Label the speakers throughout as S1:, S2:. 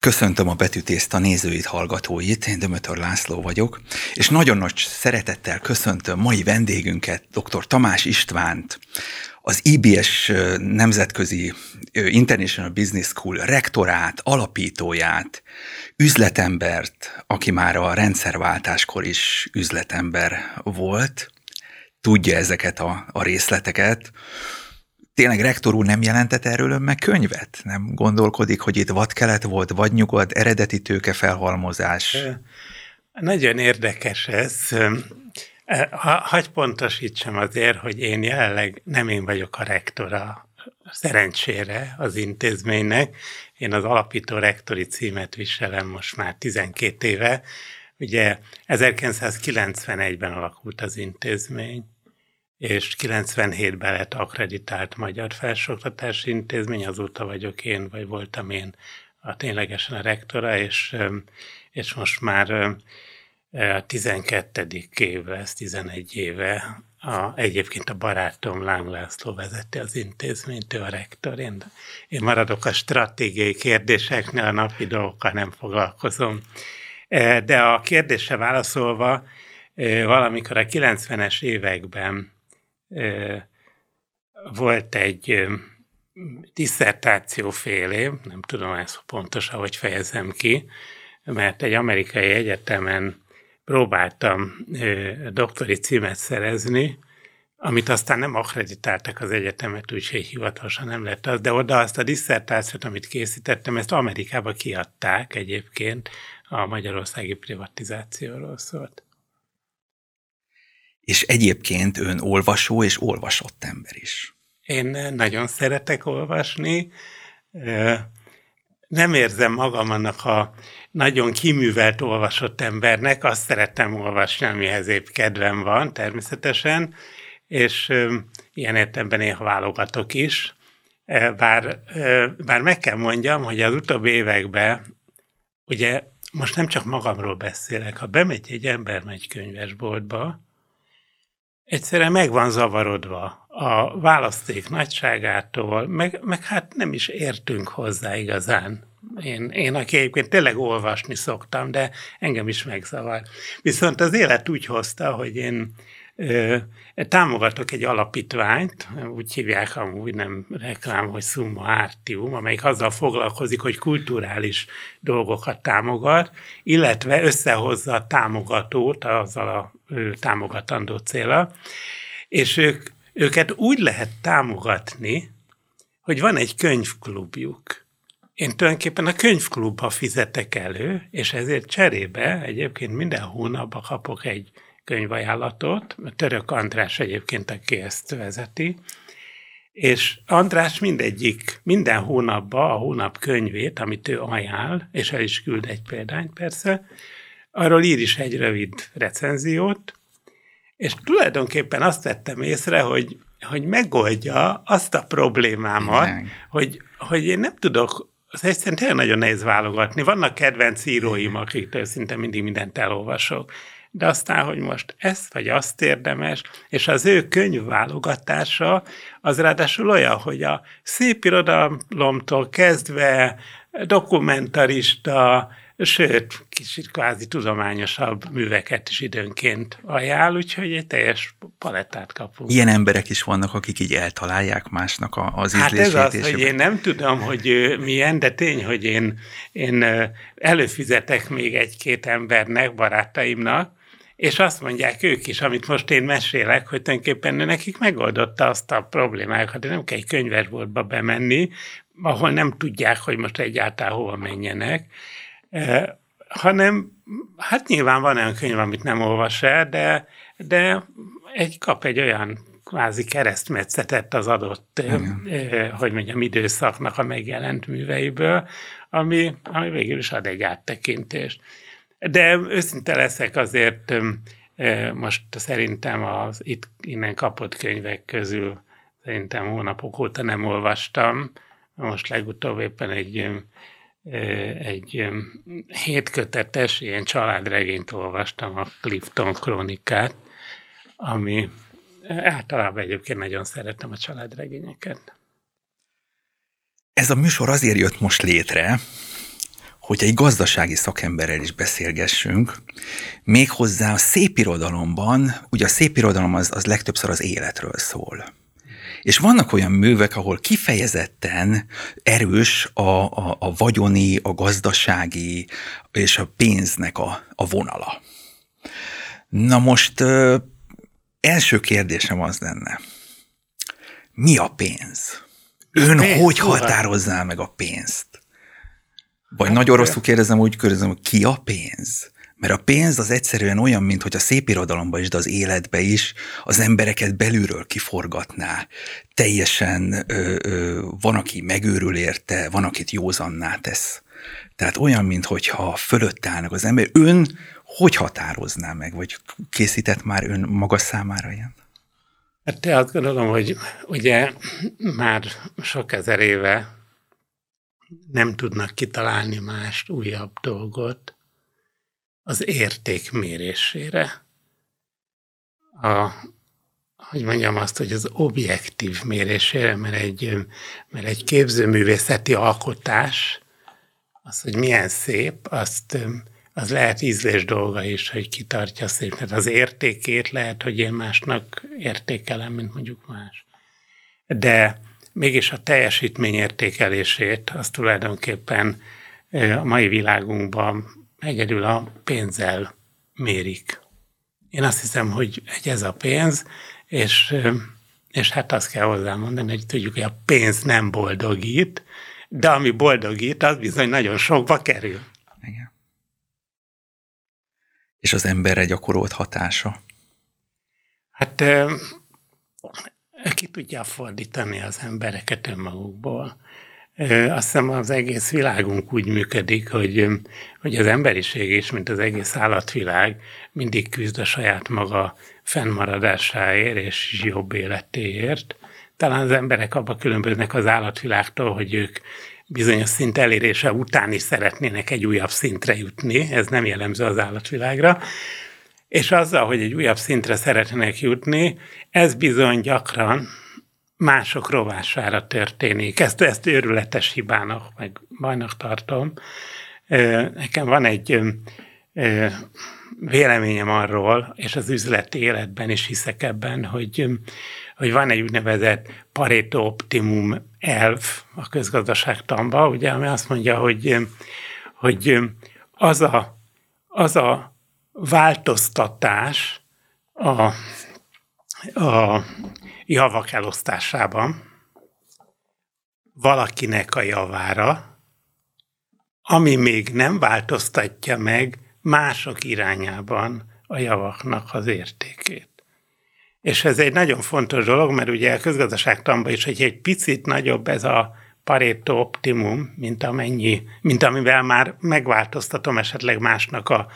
S1: Köszöntöm a betűtészta nézőit, hallgatóit, én Dömötör László vagyok, és nagyon nagy szeretettel köszöntöm mai vendégünket, dr. Tamás Istvánt, az IBS Nemzetközi International Business School rektorát, alapítóját, üzletembert, aki már a rendszerváltáskor is üzletember volt, tudja ezeket a, a részleteket, tényleg rektor úr nem jelentett erről ön meg könyvet? Nem gondolkodik, hogy itt vadkelet volt, vagy nyugod, eredeti tőke felhalmozás?
S2: Nagyon érdekes ez. Hagy pontosítsam azért, hogy én jelenleg nem én vagyok a rektora szerencsére az intézménynek. Én az alapító rektori címet viselem most már 12 éve. Ugye 1991-ben alakult az intézmény és 97-ben lett akreditált Magyar Felsőoktatási Intézmény, azóta vagyok én, vagy voltam én a ténylegesen a rektora, és, és most már a 12. év lesz, 11 éve. A, egyébként a barátom Láng László vezeti az intézményt, ő a rektor. Én, én maradok a stratégiai kérdéseknél, a napi dolgokkal nem foglalkozom. De a kérdése válaszolva, valamikor a 90-es években volt egy diszertáció fél év, nem tudom ezt pontosan, hogy fejezem ki, mert egy amerikai egyetemen próbáltam doktori címet szerezni, amit aztán nem akreditáltak az egyetemet, úgyhogy hivatalosan nem lett az, de oda azt a diszertációt, amit készítettem, ezt Amerikába kiadták egyébként, a magyarországi privatizációról szólt.
S1: És egyébként ön olvasó és olvasott ember is.
S2: Én nagyon szeretek olvasni. Nem érzem magam annak a nagyon kiművelt olvasott embernek, azt szeretem olvasni, amihez épp kedvem van természetesen, és ilyen értemben néha válogatok is. Bár, bár meg kell mondjam, hogy az utóbbi években, ugye most nem csak magamról beszélek, ha bemegy egy ember egy könyvesboltba, egyszerűen meg van zavarodva a választék nagyságától, meg, meg hát nem is értünk hozzá igazán. Én, én, aki egyébként tényleg olvasni szoktam, de engem is megzavar. Viszont az élet úgy hozta, hogy én támogatok egy alapítványt, úgy hívják amúgy nem reklám, hogy Summa Artium, amelyik azzal foglalkozik, hogy kulturális dolgokat támogat, illetve összehozza a támogatót azzal a támogatandó célra, és ők, őket úgy lehet támogatni, hogy van egy könyvklubjuk. Én tulajdonképpen a könyvklubba fizetek elő, és ezért cserébe egyébként minden hónapban kapok egy könyvajánlatot, Török András egyébként, aki ezt vezeti, és András mindegyik, minden hónapban a hónap könyvét, amit ő ajánl, és el is küld egy példányt persze, arról ír is egy rövid recenziót, és tulajdonképpen azt vettem észre, hogy, hogy megoldja azt a problémámat, hogy, hogy én nem tudok, az egyszerűen tényleg nagyon nehéz válogatni. Vannak kedvenc íróim, akiktől szinte mindig mindent elolvasok. De aztán, hogy most ezt vagy azt érdemes, és az ő könyvválogatása az ráadásul olyan, hogy a szép irodalomtól kezdve dokumentarista, sőt, kicsit kvázi tudományosabb műveket is időnként ajánl, úgyhogy egy teljes palettát kapunk.
S1: Ilyen emberek is vannak, akik így eltalálják másnak az ízlését.
S2: Hát ez az, hogy én nem tudom, hogy milyen, de tény, hogy én, én előfizetek még egy-két embernek, barátaimnak, és azt mondják ők is, amit most én mesélek, hogy tulajdonképpen nekik megoldotta azt a problémákat, hogy nem kell egy könyvesboltba bemenni, ahol nem tudják, hogy most egyáltalán hova menjenek, hanem hát nyilván van olyan könyv, amit nem olvas el, de, de egy, kap egy olyan kvázi keresztmetszetet az adott, Igen. hogy mondjam, időszaknak a megjelent műveiből, ami, ami végül is ad egy áttekintést. De őszinte leszek azért, most szerintem az itt innen kapott könyvek közül szerintem hónapok óta nem olvastam. Most legutóbb éppen egy egy hétkötetes ilyen családregényt olvastam, a Clifton Krónikát, ami általában egyébként nagyon szeretem a családregényeket.
S1: Ez a műsor azért jött most létre, hogy egy gazdasági szakemberrel is beszélgessünk, méghozzá a szépirodalomban, ugye a szépirodalom az, az legtöbbször az életről szól. És vannak olyan művek, ahol kifejezetten erős a, a, a vagyoni, a gazdasági és a pénznek a, a vonala. Na most ö, első kérdésem az lenne, mi a pénz? Ön pénz, hogy határozzá meg a pénzt? Vagy hát, nagyon rosszul kérdezem, úgy kérdezem, hogy ki a pénz? Mert a pénz az egyszerűen olyan, mint hogy a szép irodalomban is, de az életbe is az embereket belülről kiforgatná. Teljesen ö, ö, van, aki megőrül érte, van, akit józanná tesz. Tehát olyan, mintha fölött állnak az ember. Ön hogy határozná meg, vagy készített már ön maga számára ilyen?
S2: Hát te azt gondolom, hogy ugye már sok ezer éve nem tudnak kitalálni mást, újabb dolgot az érték mérésére. A, hogy mondjam azt, hogy az objektív mérésére, mert egy, mert egy képzőművészeti alkotás, az, hogy milyen szép, azt az lehet ízlés dolga is, hogy kitartja szép. Tehát az értékét lehet, hogy én másnak értékelem, mint mondjuk más. De mégis a teljesítmény értékelését az tulajdonképpen a mai világunkban egyedül a pénzzel mérik. Én azt hiszem, hogy egy ez a pénz, és, és hát azt kell hozzámondani, hogy tudjuk, hogy a pénz nem boldogít, de ami boldogít, az bizony nagyon sokba kerül. Igen.
S1: És az emberre gyakorolt hatása?
S2: Hát ki tudja fordítani az embereket önmagukból. Azt hiszem az egész világunk úgy működik, hogy, hogy az emberiség is, mint az egész állatvilág mindig küzd a saját maga fennmaradásáért és jobb életéért. Talán az emberek abba különböznek az állatvilágtól, hogy ők bizonyos szint elérése után is szeretnének egy újabb szintre jutni, ez nem jellemző az állatvilágra, és azzal, hogy egy újabb szintre szeretnének jutni, ez bizony gyakran mások rovására történik. Ezt, ezt őrületes hibának, meg bajnak tartom. Nekem van egy véleményem arról, és az üzleti életben is hiszek ebben, hogy, hogy van egy úgynevezett Pareto Optimum elv a közgazdaságtanban, ugye, ami azt mondja, hogy, hogy az a, az a változtatás a, a javak elosztásában valakinek a javára, ami még nem változtatja meg mások irányában a javaknak az értékét. És ez egy nagyon fontos dolog, mert ugye a közgazdaságtanban is, hogy egy picit nagyobb ez a Pareto optimum, mint, amennyi, mint amivel már megváltoztatom esetleg másnak, a,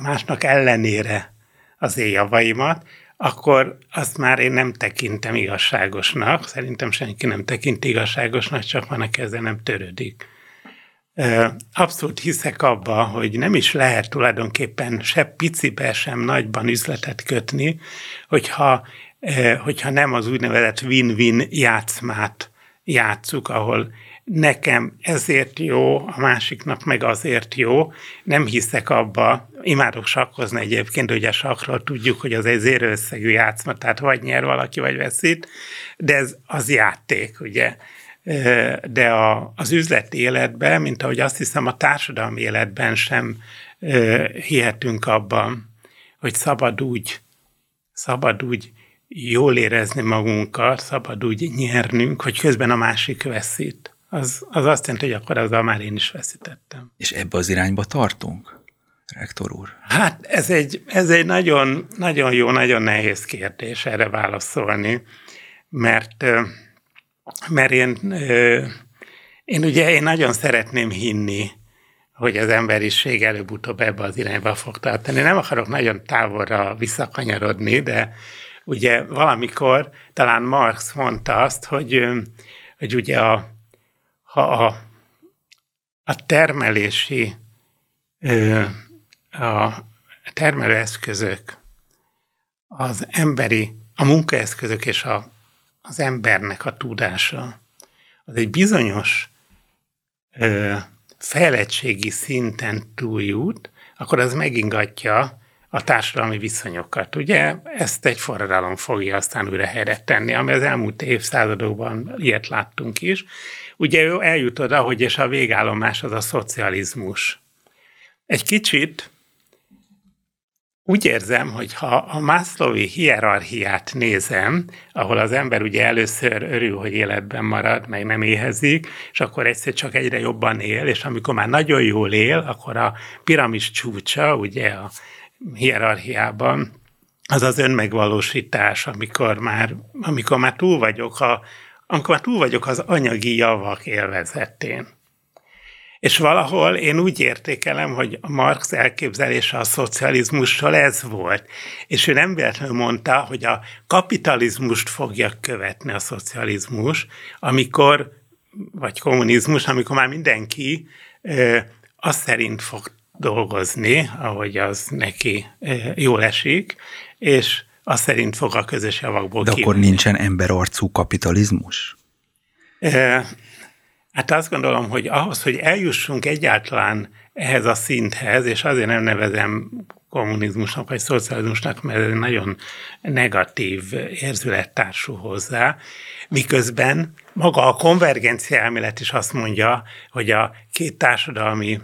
S2: másnak ellenére az én javaimat, akkor azt már én nem tekintem igazságosnak. Szerintem senki nem tekint igazságosnak, csak van, aki ezzel nem törődik. Abszolút hiszek abba, hogy nem is lehet tulajdonképpen se picibe, sem nagyban üzletet kötni, hogyha, hogyha nem az úgynevezett win-win játszmát játszuk, ahol nekem ezért jó, a másiknak meg azért jó. Nem hiszek abba, imádok sakkozni egyébként, ugye sakról tudjuk, hogy az egy zérőösszegű játszma, tehát vagy nyer valaki, vagy veszít, de ez az játék, ugye. De a, az üzleti életben, mint ahogy azt hiszem a társadalmi életben sem hihetünk abban, hogy szabad úgy, szabad úgy jól érezni magunkat, szabad úgy nyernünk, hogy közben a másik veszít az, az azt jelenti, hogy akkor azzal már én is veszítettem.
S1: És ebbe az irányba tartunk, rektor úr?
S2: Hát ez egy, ez egy nagyon, nagyon jó, nagyon nehéz kérdés erre válaszolni, mert, mert én, én ugye én nagyon szeretném hinni, hogy az emberiség előbb-utóbb ebbe az irányba fog tartani. Nem akarok nagyon távolra visszakanyarodni, de ugye valamikor talán Marx mondta azt, hogy, hogy ugye a, ha a, a termelési, a termelőeszközök, az emberi, a munkaeszközök és a, az embernek a tudása, az egy bizonyos fejlettségi szinten túljut, akkor az megingatja a társadalmi viszonyokat. Ugye ezt egy forradalom fogja aztán újra helyre tenni, ami az elmúlt évszázadokban ilyet láttunk is. Ugye ő eljut oda, hogy és a végállomás az a szocializmus. Egy kicsit úgy érzem, hogy ha a Maslowi hierarchiát nézem, ahol az ember ugye először örül, hogy életben marad, meg nem éhezik, és akkor egyszer csak egyre jobban él, és amikor már nagyon jól él, akkor a piramis csúcsa, ugye a hierarchiában, az az önmegvalósítás, amikor már, amikor már túl vagyok a, amikor már túl vagyok az anyagi javak élvezetén. És valahol én úgy értékelem, hogy a Marx elképzelése a szocializmussal ez volt. És ő nem véletlenül mondta, hogy a kapitalizmust fogja követni a szocializmus, amikor, vagy kommunizmus, amikor már mindenki ö, azt szerint fog dolgozni, ahogy az neki jól esik, és azt szerint fog a közös javakból
S1: De kívülni. akkor nincsen emberarcú kapitalizmus?
S2: Hát azt gondolom, hogy ahhoz, hogy eljussunk egyáltalán ehhez a szinthez, és azért nem nevezem kommunizmusnak vagy szocializmusnak, mert ez nagyon negatív érzülettársul hozzá, miközben maga a konvergencia elmélet is azt mondja, hogy a két társadalmi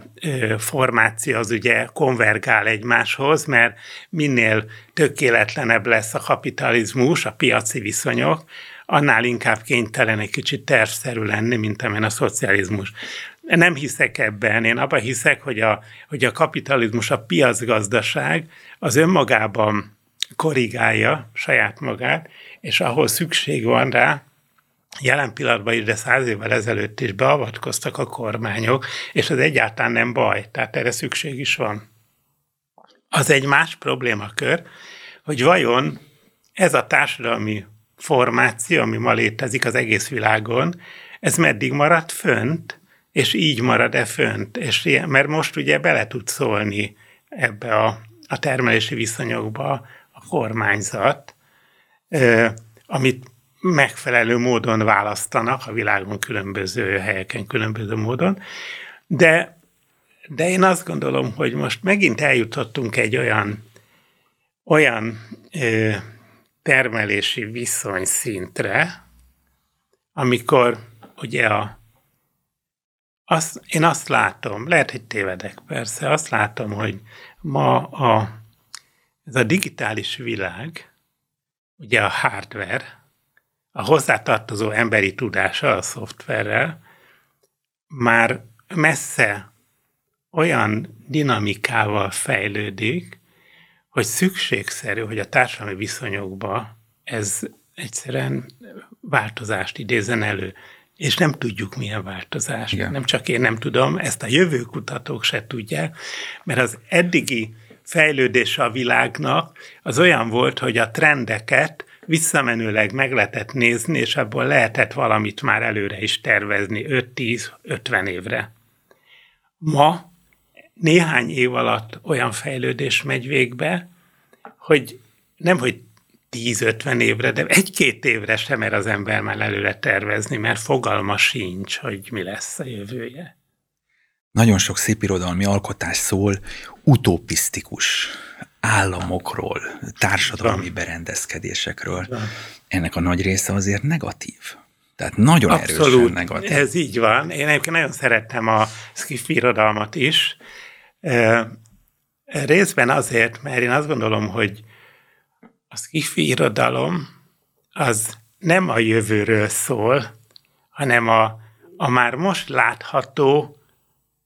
S2: formáció az ugye konvergál egymáshoz, mert minél tökéletlenebb lesz a kapitalizmus, a piaci viszonyok, annál inkább kénytelen egy kicsit tervszerű lenni, mint amilyen a szocializmus. Nem hiszek ebben, én abban hiszek, hogy a, hogy a kapitalizmus, a piacgazdaság az önmagában korrigálja saját magát, és ahol szükség van rá, jelen pillanatban is, de száz évvel ezelőtt is beavatkoztak a kormányok, és ez egyáltalán nem baj, tehát erre szükség is van. Az egy más problémakör, hogy vajon ez a társadalmi formáció, ami ma létezik az egész világon, ez meddig marad fönt, és így marad-e fönt? És ilyen, mert most ugye bele tud szólni ebbe a, a termelési viszonyokba a kormányzat, amit megfelelő módon választanak a világon különböző helyeken, különböző módon. De, de én azt gondolom, hogy most megint eljutottunk egy olyan, olyan ö, termelési viszonyszintre, amikor ugye a, azt, én azt látom, lehet, hogy tévedek persze, azt látom, hogy ma a, ez a digitális világ, ugye a hardware, a hozzátartozó emberi tudása a szoftverrel már messze olyan dinamikával fejlődik, hogy szükségszerű, hogy a társadalmi viszonyokba ez egyszerűen változást idézen elő. És nem tudjuk, milyen változás. Igen. Nem csak én nem tudom, ezt a jövőkutatók se tudják, mert az eddigi fejlődése a világnak az olyan volt, hogy a trendeket visszamenőleg meg lehetett nézni, és abból lehetett valamit már előre is tervezni 5-10-50 évre. Ma néhány év alatt olyan fejlődés megy végbe, hogy nem, hogy 10-50 évre, de egy-két évre sem mer az ember már előre tervezni, mert fogalma sincs, hogy mi lesz a jövője.
S1: Nagyon sok szépirodalmi alkotás szól utopisztikus államokról, társadalmi Van. berendezkedésekről. Van. Ennek a nagy része azért negatív. Tehát nagyon Abszolút, erősen negatív.
S2: ez így van. Én egyébként nagyon szerettem a skifi irodalmat is. Részben azért, mert én azt gondolom, hogy a skifi irodalom az nem a jövőről szól, hanem a, a már most látható,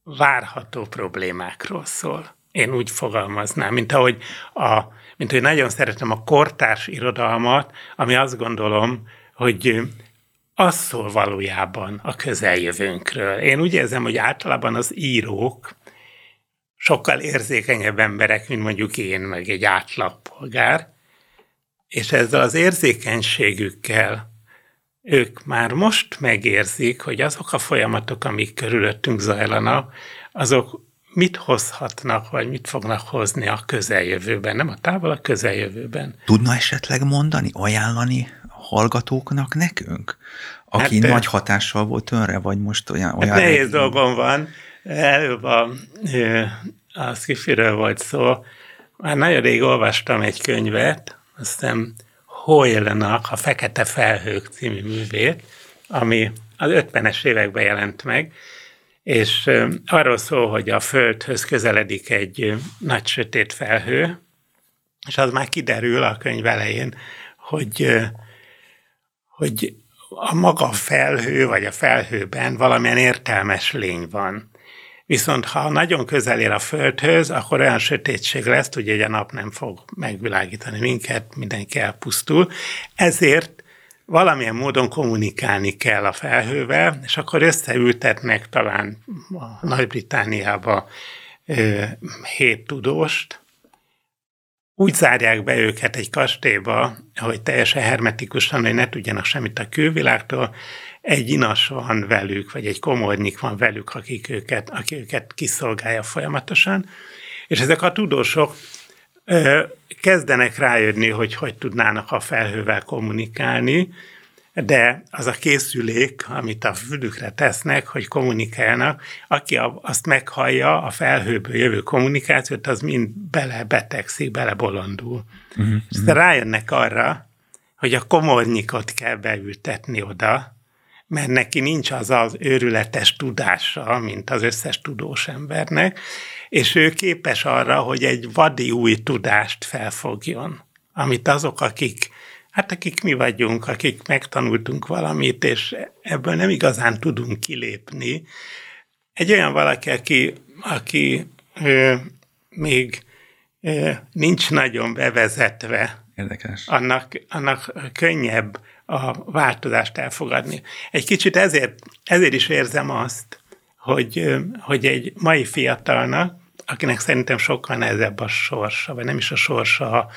S2: várható problémákról szól én úgy fogalmaznám, mint ahogy, a, mint hogy nagyon szeretem a kortárs irodalmat, ami azt gondolom, hogy az szól valójában a közeljövőnkről. Én úgy érzem, hogy általában az írók sokkal érzékenyebb emberek, mint mondjuk én, meg egy átlagpolgár, és ezzel az érzékenységükkel ők már most megérzik, hogy azok a folyamatok, amik körülöttünk zajlanak, azok mit hozhatnak, vagy mit fognak hozni a közeljövőben, nem a távol, a közeljövőben.
S1: Tudna esetleg mondani, ajánlani hallgatóknak nekünk? Aki hát, nagy hatással volt önre, vagy most olyan...
S2: olyan hát nehéz dolgom van, Előbb a, a Skifiről volt szó. Már nagyon rég olvastam egy könyvet, azt hiszem Hoyle-nak a Fekete Felhők című művét, ami az 50-es években jelent meg, és arról szól, hogy a Földhöz közeledik egy nagy sötét felhő, és az már kiderül a könyv elején, hogy, hogy a maga felhő, vagy a felhőben valamilyen értelmes lény van. Viszont ha nagyon közel ér a Földhöz, akkor olyan sötétség lesz, hogy a nap nem fog megvilágítani minket, mindenki elpusztul. Ezért valamilyen módon kommunikálni kell a felhővel, és akkor összeültetnek talán a Nagy-Britániába hét tudóst, úgy zárják be őket egy kastélyba, hogy teljesen hermetikusan, hogy ne tudjanak semmit a külvilágtól, egy inas van velük, vagy egy komornyik van velük, akik őket, aki őket kiszolgálja folyamatosan, és ezek a tudósok ö, kezdenek rájönni, hogy hogy tudnának a felhővel kommunikálni, de az a készülék, amit a fülükre tesznek, hogy kommunikálnak, aki azt meghallja, a felhőből jövő kommunikációt, az mind bele betegszik, bele bolondul. Uh-huh, És uh-huh. rájönnek arra, hogy a komornyikot kell beültetni oda, mert neki nincs az az őrületes tudása, mint az összes tudós embernek, és ő képes arra, hogy egy vadi új tudást felfogjon, amit azok, akik Hát akik mi vagyunk, akik megtanultunk valamit, és ebből nem igazán tudunk kilépni. Egy olyan valaki, aki, aki ö, még ö, nincs nagyon bevezetve,
S1: Érdekes.
S2: Annak, annak könnyebb a változást elfogadni. Egy kicsit ezért, ezért is érzem azt, hogy, hogy egy mai fiatalnak, akinek szerintem sokkal nehezebb a sorsa, vagy nem is a sorsa,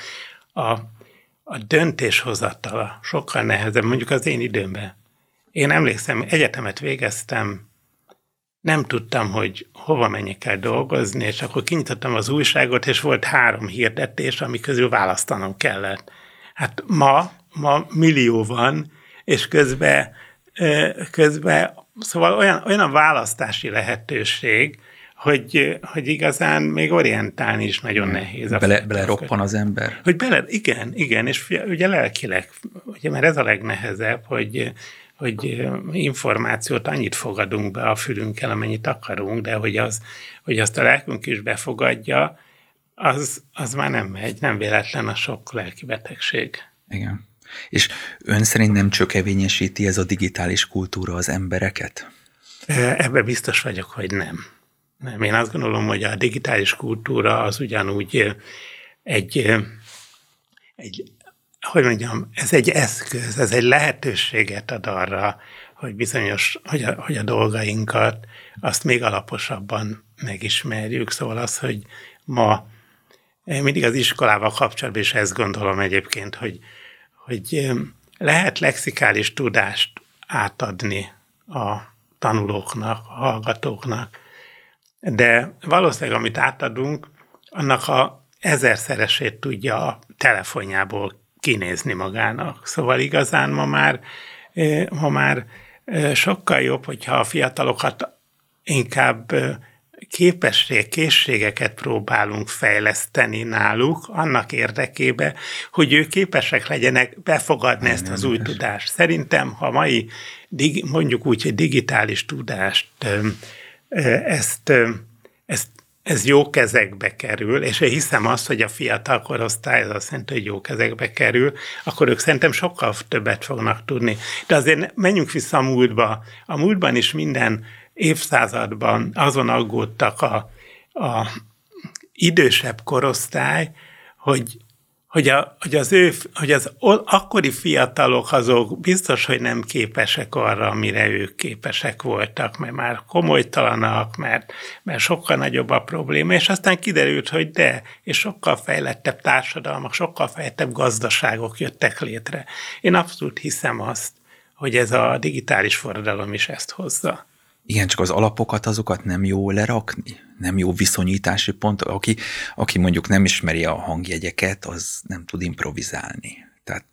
S2: a, a a döntéshozatala sokkal nehezebb, mondjuk az én időmben. Én emlékszem, egyetemet végeztem, nem tudtam, hogy hova menjek el dolgozni, és akkor kinyitottam az újságot, és volt három hirdetés, ami közül választanom kellett. Hát ma, ma millió van, és közben, közben szóval olyan, olyan a választási lehetőség, hogy, hogy igazán még orientálni is nagyon nehéz.
S1: Bele, bele roppan az ember?
S2: Hogy bele, igen, igen, és ugye lelkileg, ugye mert ez a legnehezebb, hogy, hogy információt annyit fogadunk be a fülünkkel, amennyit akarunk, de hogy, az, hogy azt a lelkünk is befogadja, az, az már nem megy, nem véletlen a sok lelki betegség.
S1: Igen. És ön szerint nem csökevényesíti ez a digitális kultúra az embereket?
S2: Ebben biztos vagyok, hogy nem. Nem, én azt gondolom, hogy a digitális kultúra az ugyanúgy egy, egy hogy mondjam, ez egy eszköz, ez egy lehetőséget ad arra, hogy bizonyos, hogy a, hogy a dolgainkat azt még alaposabban megismerjük. Szóval az, hogy ma mindig az iskolával kapcsolatban is ezt gondolom egyébként, hogy, hogy lehet lexikális tudást átadni a tanulóknak, a hallgatóknak, de valószínűleg, amit átadunk, annak a ezerszeresét tudja a telefonjából kinézni magának. Szóval igazán ma már, ma már sokkal jobb, hogyha a fiatalokat inkább képesség, készségeket próbálunk fejleszteni náluk annak érdekébe, hogy ők képesek legyenek befogadni ezt az új tudást. Szerintem, ha mai mondjuk úgy, hogy digitális tudást ezt, ezt, ez jó kezekbe kerül, és én hiszem azt, hogy a fiatal korosztály, ez azt jelenti, hogy jó kezekbe kerül, akkor ők szerintem sokkal többet fognak tudni. De azért menjünk vissza a múltba. A múltban is minden évszázadban azon aggódtak a, a idősebb korosztály, hogy hogy, a, hogy, az ő, hogy az akkori fiatalok azok biztos, hogy nem képesek arra, amire ők képesek voltak, mert már komolytalanak, mert, mert sokkal nagyobb a probléma, és aztán kiderült, hogy de, és sokkal fejlettebb társadalmak, sokkal fejlettebb gazdaságok jöttek létre. Én abszolút hiszem azt, hogy ez a digitális forradalom is ezt hozza.
S1: Igen, csak az alapokat, azokat nem jó lerakni? Nem jó viszonyítási pont? Aki, aki mondjuk nem ismeri a hangjegyeket, az nem tud improvizálni. Tehát...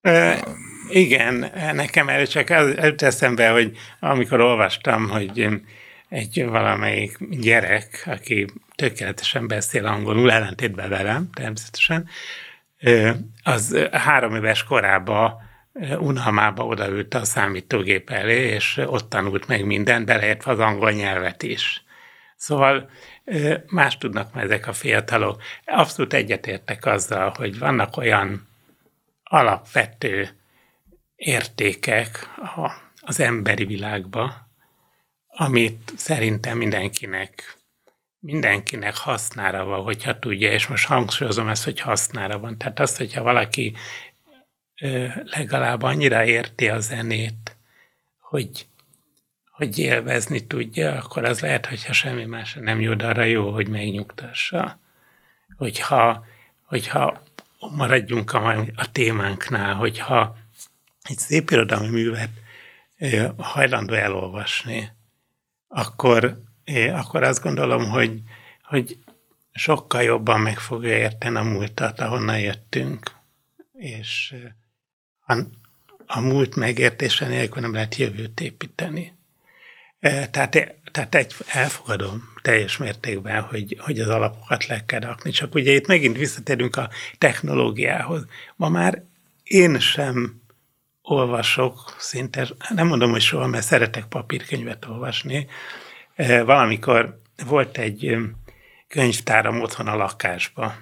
S2: E, igen, nekem erre csak előtt eszembe, hogy amikor olvastam, hogy egy valamelyik gyerek, aki tökéletesen beszél angolul, ellentétben velem természetesen, az három éves korában unalmába odaült a számítógép elé, és ott tanult meg mindent, beleértve az angol nyelvet is. Szóval más tudnak már ezek a fiatalok. Abszolút egyetértek azzal, hogy vannak olyan alapvető értékek az emberi világba, amit szerintem mindenkinek mindenkinek hasznára van, hogyha tudja, és most hangsúlyozom ezt, hogy hasznára van. Tehát az, hogyha valaki legalább annyira érti a zenét, hogy, hogy élvezni tudja, akkor az lehet, hogyha semmi más nem jut arra jó, hogy megnyugtassa. Hogyha, hogyha maradjunk a, a témánknál, hogyha egy szép irodalmi művet hajlandó elolvasni, akkor, akkor azt gondolom, hogy, hogy sokkal jobban meg fogja érteni a múltat, ahonnan jöttünk. És a, a múlt megértése nélkül nem lehet jövőt építeni. Tehát, tehát egy, elfogadom teljes mértékben, hogy, hogy az alapokat le kell rakni. Csak ugye itt megint visszatérünk a technológiához. Ma már én sem olvasok szinte, nem mondom, hogy soha, mert szeretek papírkönyvet olvasni. Valamikor volt egy könyvtáram otthon a lakásba.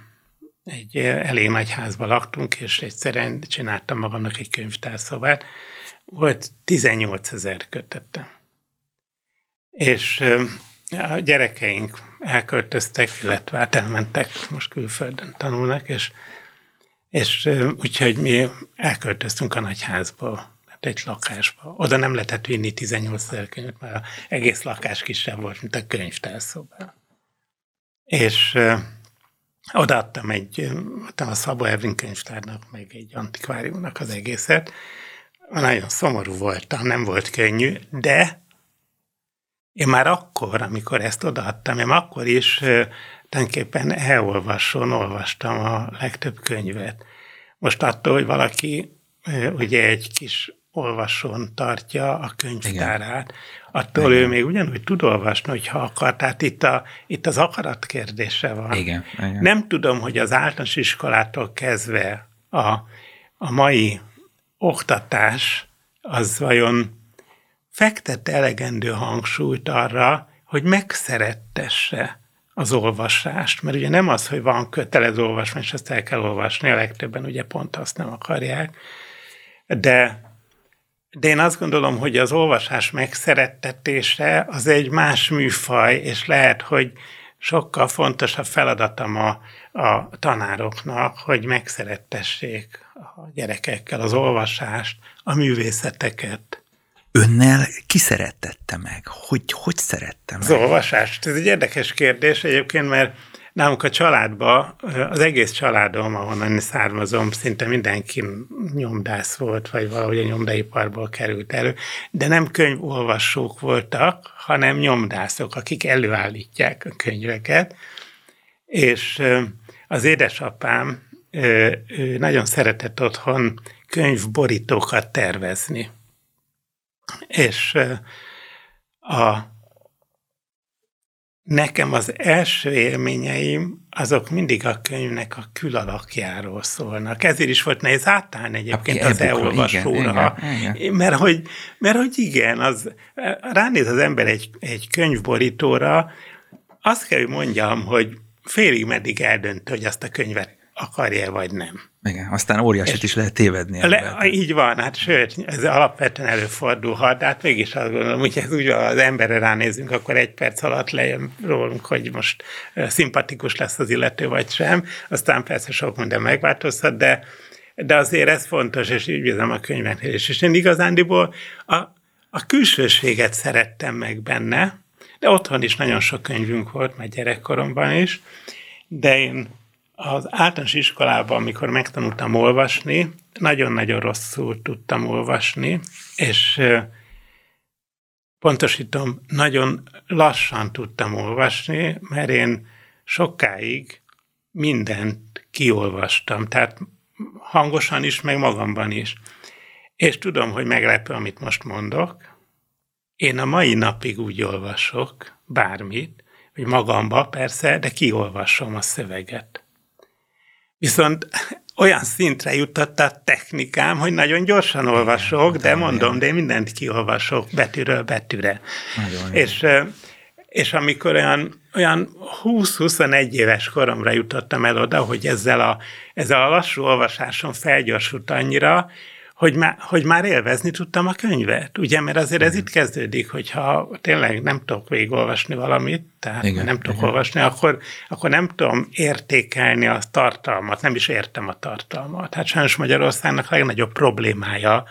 S2: Egy elég nagy házba laktunk, és egyszerűen csináltam magamnak egy könyvtárszobát. Volt 18 ezer kötete. És a gyerekeink elköltöztek, illetve hát elmentek, most külföldön tanulnak, és és úgyhogy mi elköltöztünk a nagyházba, hát egy lakásba. Oda nem lehetett vinni 18 ezer könyvet, mert az egész lakás kisebb volt, mint a könyvtárszobá. És odaadtam egy, a Szabó Ervin könyvtárnak, meg egy antikváriumnak az egészet. Nagyon szomorú voltam, nem volt könnyű, de én már akkor, amikor ezt odaadtam, én akkor is tulajdonképpen elolvasson olvastam a legtöbb könyvet. Most attól, hogy valaki ugye egy kis olvasón tartja a könyvtárát, Igen. Attól Igen. ő még ugyanúgy tud olvasni, hogyha akar. Tehát itt, a, itt az akarat kérdése van.
S1: Igen. Igen.
S2: Nem tudom, hogy az általános iskolától kezdve a, a mai oktatás az vajon fektet elegendő hangsúlyt arra, hogy megszerettesse az olvasást, mert ugye nem az, hogy van kötelező olvasmány, és ezt el kell olvasni, a legtöbben ugye pont azt nem akarják, de, de én azt gondolom, hogy az olvasás megszerettetése az egy más műfaj, és lehet, hogy sokkal fontosabb feladatom a, a tanároknak, hogy megszerettessék a gyerekekkel az olvasást, a művészeteket.
S1: Önnel ki szerettette meg? Hogy, hogy szerette meg?
S2: Az olvasást. Ez egy érdekes kérdés egyébként, mert nálunk a családban, az egész családom, ahonnan származom, szinte mindenki nyomdász volt, vagy valahogy a nyomdaiparból került elő, de nem könyvolvasók voltak, hanem nyomdászok, akik előállítják a könyveket. És az édesapám ő nagyon szeretett otthon könyvborítókat tervezni és a, nekem az első élményeim azok mindig a könyvnek a külalakjáról szólnak. Ezért is volt nehéz átállni egyébként Aki az elolvasóra. Mert hogy, mert hogy igen, az, ránéz az ember egy, egy könyvborítóra, azt kell, hogy mondjam, hogy félig meddig eldönt, hogy azt a könyvet akarja vagy nem.
S1: Igen, aztán óriásit is lehet tévedni.
S2: Le, így van, hát sőt, ez alapvetően előfordulhat, de hát mégis azt gondolom, hogy ez úgy az emberre ránézünk, akkor egy perc alatt lejön rólunk, hogy most szimpatikus lesz az illető vagy sem, aztán persze sok minden megváltozhat, de, de azért ez fontos, és így bízom a könyveknél is. És én igazándiból a, a külsőséget szerettem meg benne, de otthon is nagyon sok könyvünk volt, már gyerekkoromban is, de én az általános iskolában, amikor megtanultam olvasni, nagyon-nagyon rosszul tudtam olvasni, és pontosítom, nagyon lassan tudtam olvasni, mert én sokáig mindent kiolvastam, tehát hangosan is, meg magamban is. És tudom, hogy meglepő, amit most mondok, Én a mai napig úgy olvasok bármit, hogy magamba persze, de kiolvasom a szöveget. Viszont olyan szintre jutott a technikám, hogy nagyon gyorsan olvasok, de mondom, de én mindent kiolvasok betűről betűre. Nagyon és, és amikor olyan, olyan 20-21 éves koromra jutottam el oda, hogy ezzel a, ezzel a lassú olvasáson felgyorsult annyira, hogy, má, hogy már élvezni tudtam a könyvet. Ugye, mert azért ez itt kezdődik, hogyha tényleg nem tudok végigolvasni valamit, tehát igen, nem tudok igen. olvasni, akkor, akkor nem tudom értékelni a tartalmat, nem is értem a tartalmat. Hát sajnos Magyarországnak legnagyobb problémája,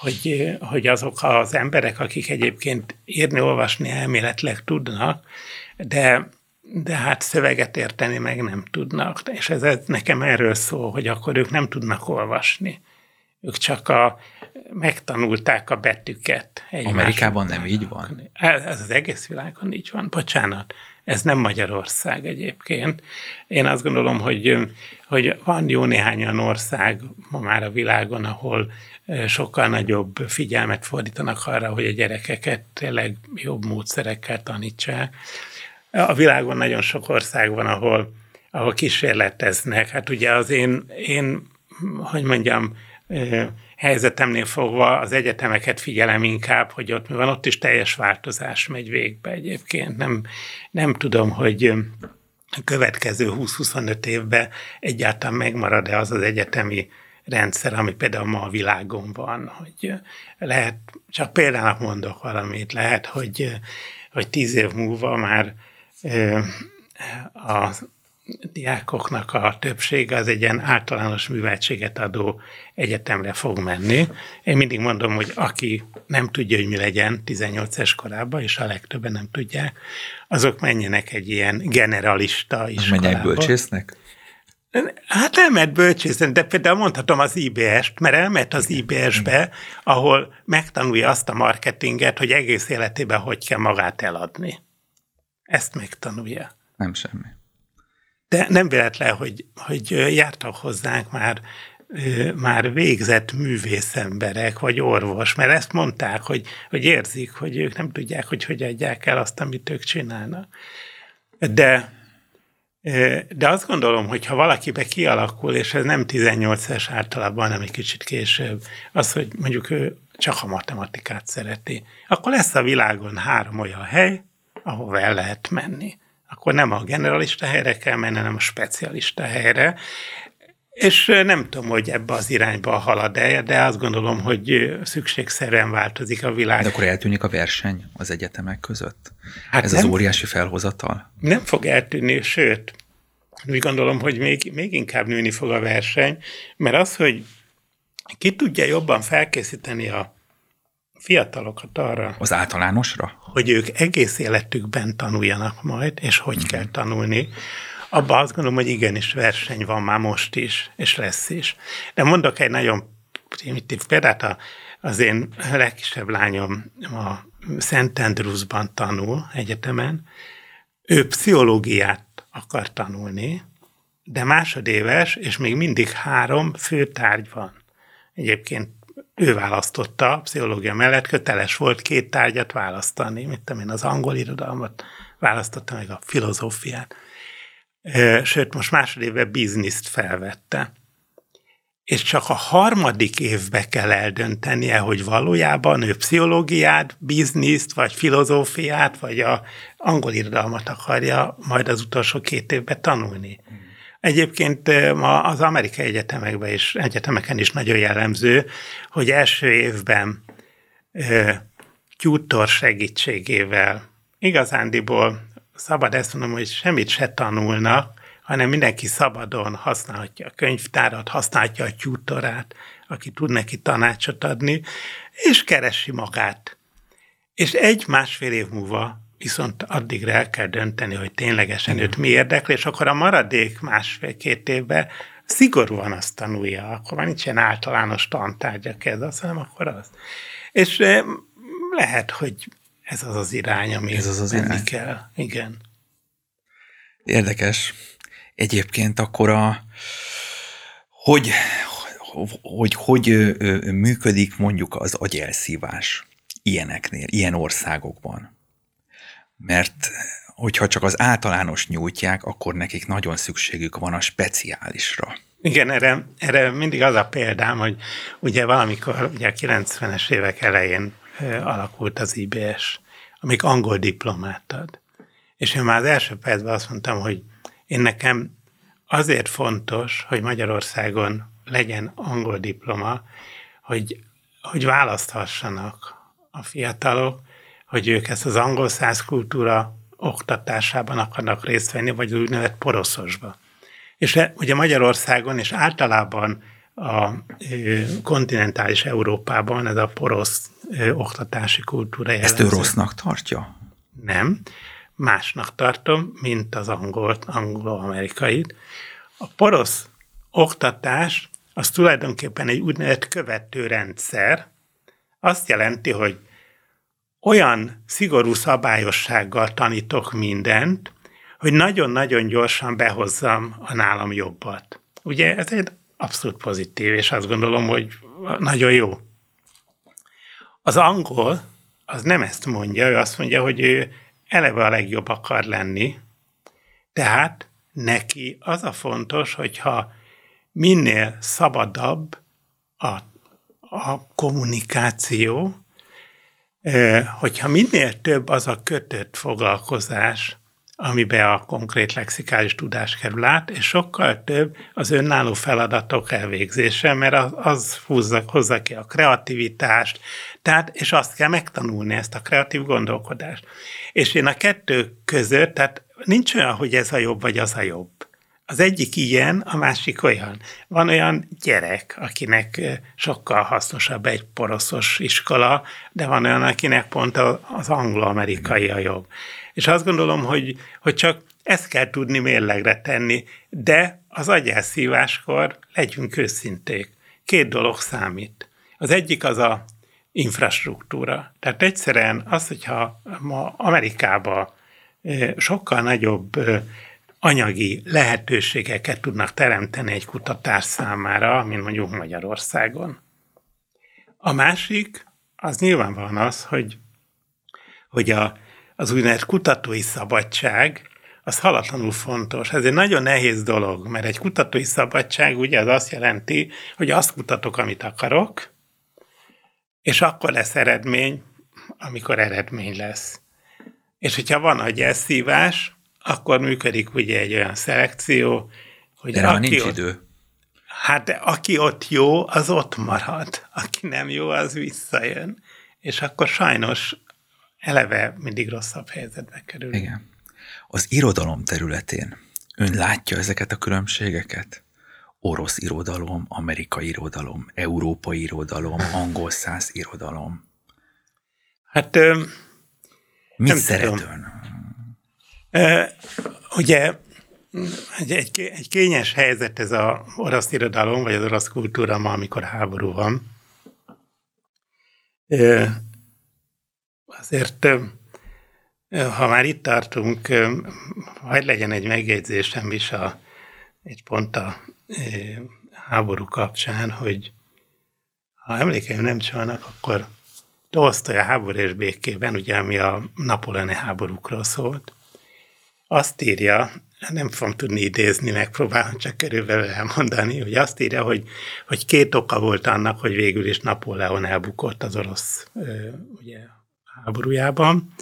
S2: hogy, hogy azok az emberek, akik egyébként írni, olvasni elméletileg tudnak, de de hát szöveget érteni meg nem tudnak. És ez, ez nekem erről szól, hogy akkor ők nem tudnak olvasni ők csak a, megtanulták a betűket.
S1: Amerikában nem így van?
S2: Ez, ez az egész világon így van. Bocsánat, ez nem Magyarország egyébként. Én azt gondolom, hogy, hogy van jó néhány olyan ország ma már a világon, ahol sokkal nagyobb figyelmet fordítanak arra, hogy a gyerekeket tényleg jobb módszerekkel tanítsák. A világon nagyon sok ország van, ahol, ahol kísérleteznek. Hát ugye az én, én hogy mondjam, helyzetemnél fogva az egyetemeket figyelem inkább, hogy ott mi van, ott is teljes változás megy végbe egyébként. Nem, nem tudom, hogy a következő 20-25 évben egyáltalán megmarad-e az az egyetemi rendszer, ami például ma a világon van, hogy lehet, csak például mondok valamit, lehet, hogy, hogy tíz év múlva már a diákoknak a többsége az egy ilyen általános műveltséget adó egyetemre fog menni. Én mindig mondom, hogy aki nem tudja, hogy mi legyen 18 es korában, és a legtöbben nem tudják, azok menjenek egy ilyen generalista iskolába. Menjenek
S1: bölcsésznek?
S2: Hát elment bölcsészen, de például mondhatom az IBS-t, mert elment az IBS-be, ahol megtanulja azt a marketinget, hogy egész életében hogy kell magát eladni. Ezt megtanulja.
S1: Nem semmi.
S2: De nem véletlen, hogy, hogy jártak hozzánk már már végzett művészemberek, vagy orvos, mert ezt mondták, hogy, hogy érzik, hogy ők nem tudják, hogy hogy adják el azt, amit ők csinálnak. De, de azt gondolom, hogy ha valakibe kialakul, és ez nem 18 es általában, hanem egy kicsit később, az, hogy mondjuk ő csak a matematikát szereti, akkor lesz a világon három olyan hely, ahova el lehet menni akkor nem a generalista helyre kell menni, hanem a specialista helyre. És nem tudom, hogy ebbe az irányba halad-e, de azt gondolom, hogy szükségszerűen változik a világ.
S1: De akkor eltűnik a verseny az egyetemek között? Hát Ez nem, az óriási felhozatal?
S2: Nem fog eltűnni, sőt, úgy gondolom, hogy még, még inkább nőni fog a verseny, mert az, hogy ki tudja jobban felkészíteni a fiatalokat arra.
S1: Az általánosra?
S2: Hogy ők egész életükben tanuljanak majd, és hogy mm. kell tanulni. Abban azt gondolom, hogy igenis verseny van már most is, és lesz is. De mondok egy nagyon primitív példát, az én legkisebb lányom a Szent Andrewsban tanul egyetemen, ő pszichológiát akar tanulni, de másodéves, és még mindig három főtárgy van. Egyébként ő választotta, pszichológia mellett köteles volt két tárgyat választani, mit tudom én, az angol irodalmat választotta meg a filozófiát. Sőt, most másodévben bizniszt felvette. És csak a harmadik évbe kell eldöntenie, hogy valójában ő pszichológiát, bizniszt, vagy filozófiát, vagy a angol irodalmat akarja majd az utolsó két évben tanulni. Egyébként az amerikai egyetemekben és egyetemeken is nagyon jellemző, hogy első évben tutor segítségével igazándiból szabad ezt mondom, hogy semmit se tanulnak, hanem mindenki szabadon használhatja a könyvtárat, használhatja a tutorát, aki tud neki tanácsot adni, és keresi magát. És egy-másfél év múlva viszont addigra el kell dönteni, hogy ténylegesen őt mi érdekli, és akkor a maradék másfél-két évben szigorúan azt tanulja, akkor már nincs ilyen általános tantárgyak ez, az, hanem akkor az. És lehet, hogy ez az az irány, ami ez az az menni irány. kell. Igen.
S1: Érdekes. Egyébként akkor a, hogy, hogy, hogy működik mondjuk az agyelszívás ilyeneknél, ilyen országokban. Mert hogyha csak az általános nyújtják, akkor nekik nagyon szükségük van a speciálisra.
S2: Igen, erre, erre mindig az a példám, hogy ugye valamikor ugye a 90-es évek elején alakult az IBS, amik angol diplomát ad. És én már az első percben azt mondtam, hogy én nekem azért fontos, hogy Magyarországon legyen angol diploma, hogy, hogy választhassanak a fiatalok, hogy ők ezt az angol száz kultúra oktatásában akarnak részt venni, vagy az úgynevezett poroszosba. És ugye Magyarországon és általában a kontinentális Európában ez a porosz oktatási kultúra
S1: jellemző. Ezt ő rossznak tartja?
S2: Nem. Másnak tartom, mint az angol, anglo-amerikait. A porosz oktatás az tulajdonképpen egy úgynevezett követő rendszer. Azt jelenti, hogy olyan szigorú szabályossággal tanítok mindent, hogy nagyon-nagyon gyorsan behozzam a nálam jobbat. Ugye ez egy abszolút pozitív, és azt gondolom, hogy nagyon jó. Az angol az nem ezt mondja, ő azt mondja, hogy ő eleve a legjobb akar lenni, tehát neki az a fontos, hogyha minél szabadabb a, a kommunikáció, hogyha minél több az a kötött foglalkozás, amiben a konkrét lexikális tudás kerül át, és sokkal több az önálló feladatok elvégzése, mert az, az húzza, hozza ki a kreativitást, tehát, és azt kell megtanulni, ezt a kreatív gondolkodást. És én a kettő között, tehát nincs olyan, hogy ez a jobb, vagy az a jobb. Az egyik ilyen, a másik olyan. Van olyan gyerek, akinek sokkal hasznosabb egy poroszos iskola, de van olyan, akinek pont az anglo-amerikai a jobb. És azt gondolom, hogy, hogy csak ezt kell tudni mérlegre tenni, de az agyelszíváskor legyünk őszinték. Két dolog számít. Az egyik az a infrastruktúra. Tehát egyszerűen az, hogyha ma Amerikában sokkal nagyobb anyagi lehetőségeket tudnak teremteni egy kutatás számára, mint mondjuk Magyarországon. A másik, az nyilvánvalóan az, hogy, hogy a, az úgynevezett kutatói szabadság, az halatlanul fontos. Ez egy nagyon nehéz dolog, mert egy kutatói szabadság ugye az azt jelenti, hogy azt kutatok, amit akarok, és akkor lesz eredmény, amikor eredmény lesz. És hogyha van a elszívás, akkor működik ugye egy olyan szelekció,
S1: hogy De aki nincs ott, idő.
S2: Hát de aki ott jó, az ott marad. Aki nem jó, az visszajön. És akkor sajnos eleve mindig rosszabb helyzetbe kerül.
S1: Igen. Az irodalom területén ön látja ezeket a különbségeket? Orosz irodalom, amerikai irodalom, európai irodalom, angol száz irodalom.
S2: Hát...
S1: Mit szeret tudom. ön?
S2: Ugye egy, egy, egy kényes helyzet ez az orosz irodalom, vagy az orosz kultúra ma, amikor háború van. Azért, ha már itt tartunk, hagyd legyen egy megjegyzésem is a, egy pont a háború kapcsán, hogy ha emlékeim nem csalnak, akkor Tolsztoy a háború és békében, ugye, ami a napoleoni háborúkról szólt, azt írja, nem fogom tudni idézni, megpróbálom csak körülbelül elmondani, hogy azt írja, hogy, hogy két oka volt annak, hogy végül is Napóleon elbukott az orosz ugye, háborújában.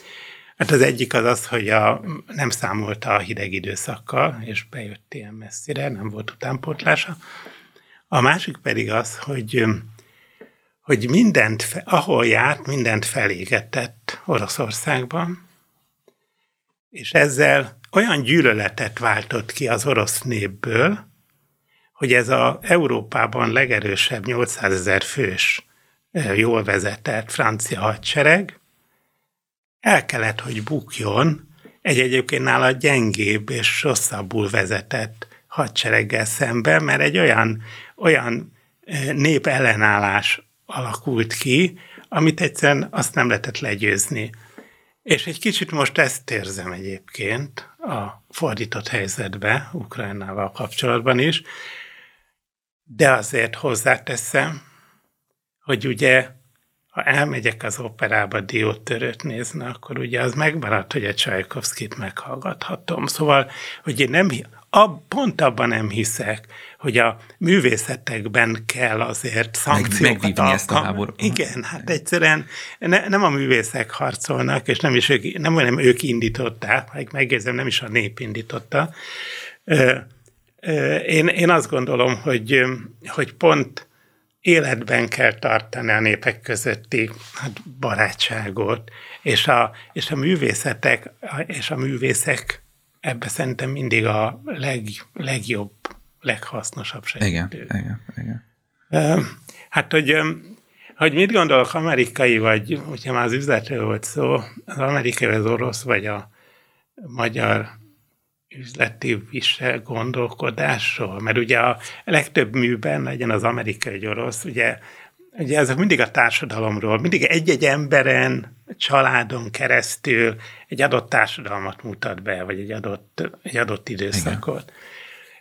S2: Hát az egyik az az, hogy a, nem számolta a hideg időszakkal, és bejött ilyen messzire, nem volt utánpótlása. A másik pedig az, hogy, hogy mindent, ahol járt, mindent felégetett Oroszországban, és ezzel olyan gyűlöletet váltott ki az orosz népből, hogy ez a Európában legerősebb 800 ezer fős jól vezetett francia hadsereg el kellett, hogy bukjon egy egyébként nála gyengébb és rosszabbul vezetett hadsereggel szemben, mert egy olyan, olyan népellenállás alakult ki, amit egyszerűen azt nem lehetett legyőzni. És egy kicsit most ezt érzem egyébként a fordított helyzetbe, Ukrajnával kapcsolatban is, de azért hozzáteszem, hogy ugye ha elmegyek az operába diótörőt nézni, akkor ugye az megmaradt, hogy a Csajkovszkit meghallgathatom. Szóval, hogy én nem, a, pont abban nem hiszek, hogy a művészetekben kell azért szankciókat
S1: Meg, ezt a háborút.
S2: Igen, hát egyszerűen ne, nem a művészek harcolnak, és nem is ők, nem, nem ők indították, meg megjegyzem, nem is a nép indította. Én, én azt gondolom, hogy, hogy pont életben kell tartani a népek közötti hát, barátságot, és a, és a művészetek és a művészek ebbe szerintem mindig a leg, legjobb, leghasznosabb segítő.
S1: Igen, igen, igen.
S2: Hát, hogy, hogy mit gondolok amerikai, vagy hogyha már az üzletről volt szó, az amerikai, az orosz, vagy a magyar üzleti visel gondolkodásról, mert ugye a legtöbb műben legyen az amerikai vagy orosz, ugye, ugye ezek mindig a társadalomról, mindig egy-egy emberen, családon keresztül egy adott társadalmat mutat be, vagy egy adott, egy adott időszakot. Igen.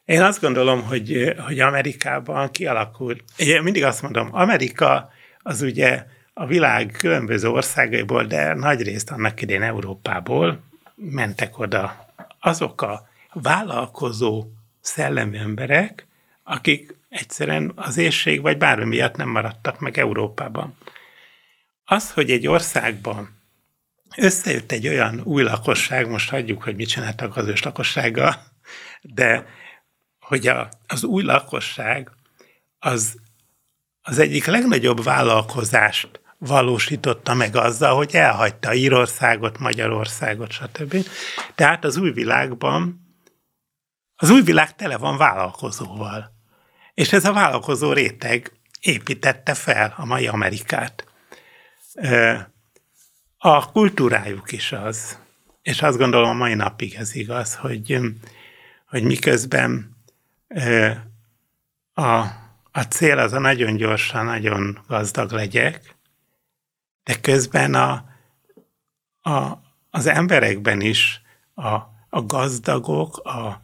S2: Én azt gondolom, hogy, hogy Amerikában kialakult, én mindig azt mondom, Amerika az ugye a világ különböző országaiból, de nagy részt annak idén Európából mentek oda azok a vállalkozó szellemi emberek, akik egyszerűen az érség vagy bármi miatt nem maradtak meg Európában. Az, hogy egy országban összejött egy olyan új lakosság, most hagyjuk, hogy mit csináltak az ős lakossággal, de hogy a, az új lakosság az, az egyik legnagyobb vállalkozást valósította meg azzal, hogy elhagyta Írországot, Magyarországot, stb. Tehát az új világban, az új világ tele van vállalkozóval. És ez a vállalkozó réteg építette fel a mai Amerikát. A kultúrájuk is az, és azt gondolom a mai napig ez igaz, hogy, hogy miközben a, a cél az a nagyon gyorsan, nagyon gazdag legyek, de közben a, a, az emberekben is a, a gazdagok, a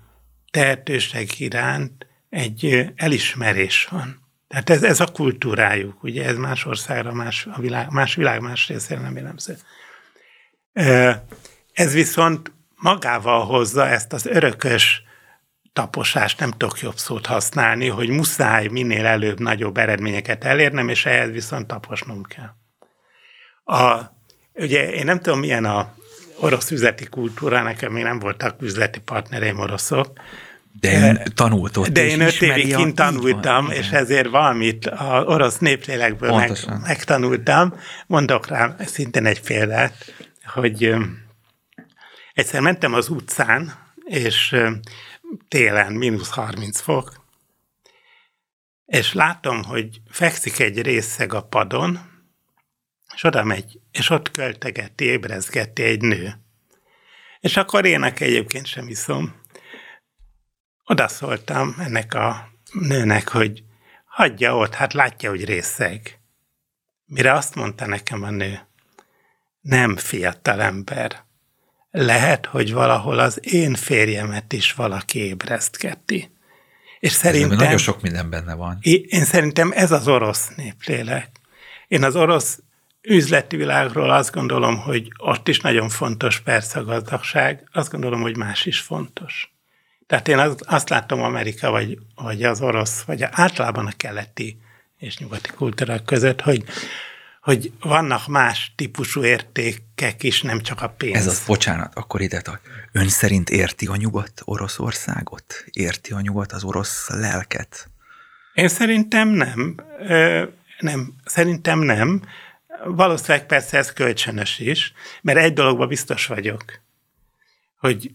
S2: tehetőség iránt egy elismerés van. Tehát ez, ez a kultúrájuk, ugye ez más országra, más, a világ, más világ más részére nem jellemző. Ez viszont magával hozza ezt az örökös taposást, nem tudok jobb szót használni, hogy muszáj minél előbb nagyobb eredményeket elérnem, és ehhez viszont taposnom kell. A, ugye én nem tudom, milyen a orosz üzleti kultúra, nekem még nem voltak üzleti partnereim oroszok,
S1: de ön tanult ott
S2: De én öt évig kint tanultam, van, és ezért valamit az orosz néplélekből meg, megtanultam. Mondok rá szintén egy példát, hogy egyszer mentem az utcán, és télen mínusz 30 fok, és látom, hogy fekszik egy részeg a padon, és oda megy, és ott költegeti, ébrezgeti egy nő. És akkor ének egyébként sem iszom. Oda szóltam ennek a nőnek, hogy hagyja ott, hát látja, hogy részeg. Mire azt mondta nekem a nő, nem fiatal ember. Lehet, hogy valahol az én férjemet is valaki ébresztgeti. És szerintem...
S1: nagyon sok minden benne van.
S2: Én szerintem ez az orosz néplélek. Én az orosz üzleti világról azt gondolom, hogy ott is nagyon fontos persze a gazdagság, azt gondolom, hogy más is fontos. Tehát én azt, azt látom Amerika, vagy, vagy az orosz, vagy általában a keleti és nyugati kultúrák között, hogy, hogy vannak más típusú értékek is, nem csak a pénz.
S1: Ez az, bocsánat, akkor ide tart. Ön szerint érti a nyugat Oroszországot? Érti a nyugat az orosz lelket?
S2: Én szerintem nem. Ö, nem, szerintem nem. Valószínűleg persze ez kölcsönös is, mert egy dologban biztos vagyok, hogy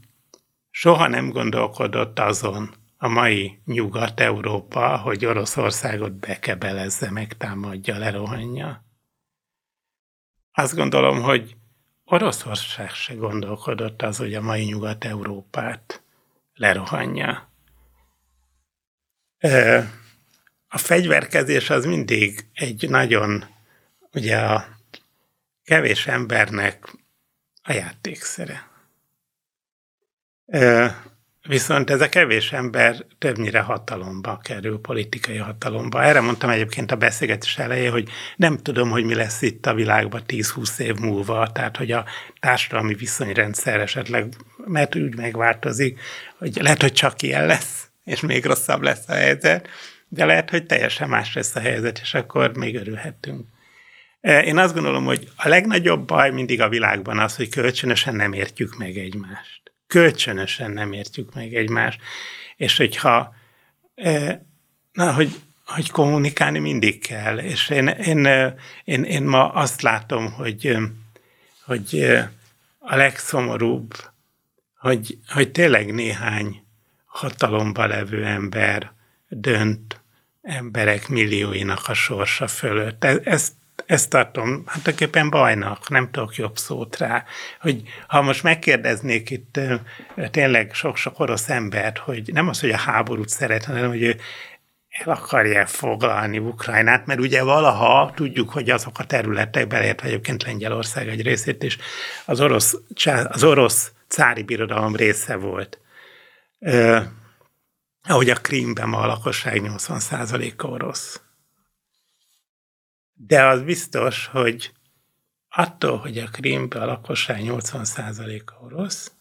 S2: soha nem gondolkodott azon a mai Nyugat-Európa, hogy Oroszországot bekebelezze, megtámadja, lerohanja. Azt gondolom, hogy Oroszország se gondolkodott az, hogy a mai Nyugat-Európát lerohanja. A fegyverkezés az mindig egy nagyon ugye a kevés embernek a játékszere. Viszont ez a kevés ember többnyire hatalomba kerül, politikai hatalomba. Erre mondtam egyébként a beszélgetés elején, hogy nem tudom, hogy mi lesz itt a világban 10-20 év múlva, tehát hogy a társadalmi viszonyrendszer esetleg, mert úgy megváltozik, hogy lehet, hogy csak ilyen lesz, és még rosszabb lesz a helyzet, de lehet, hogy teljesen más lesz a helyzet, és akkor még örülhetünk. Én azt gondolom, hogy a legnagyobb baj mindig a világban az, hogy kölcsönösen nem értjük meg egymást kölcsönösen nem értjük meg egymást, és hogyha e, na, hogy, hogy kommunikálni mindig kell, és én, én, én, én ma azt látom, hogy, hogy a legszomorúbb, hogy, hogy tényleg néhány hatalomba levő ember dönt emberek millióinak a sorsa fölött. E, ezt ezt tartom hát tulajdonképpen bajnak, nem tudok jobb szót rá, hogy ha most megkérdeznék itt tényleg sok-sok orosz embert, hogy nem az, hogy a háborút szeretne, hanem hogy ő el akarja foglalni Ukrajnát, mert ugye valaha tudjuk, hogy azok a területek, beleértve egyébként Lengyelország egy részét is, az orosz, az orosz cári birodalom része volt. Uh, ahogy a Krímben ma a lakosság 80%-a orosz. De az biztos, hogy attól, hogy a Krímben a lakosság 80%-a orosz,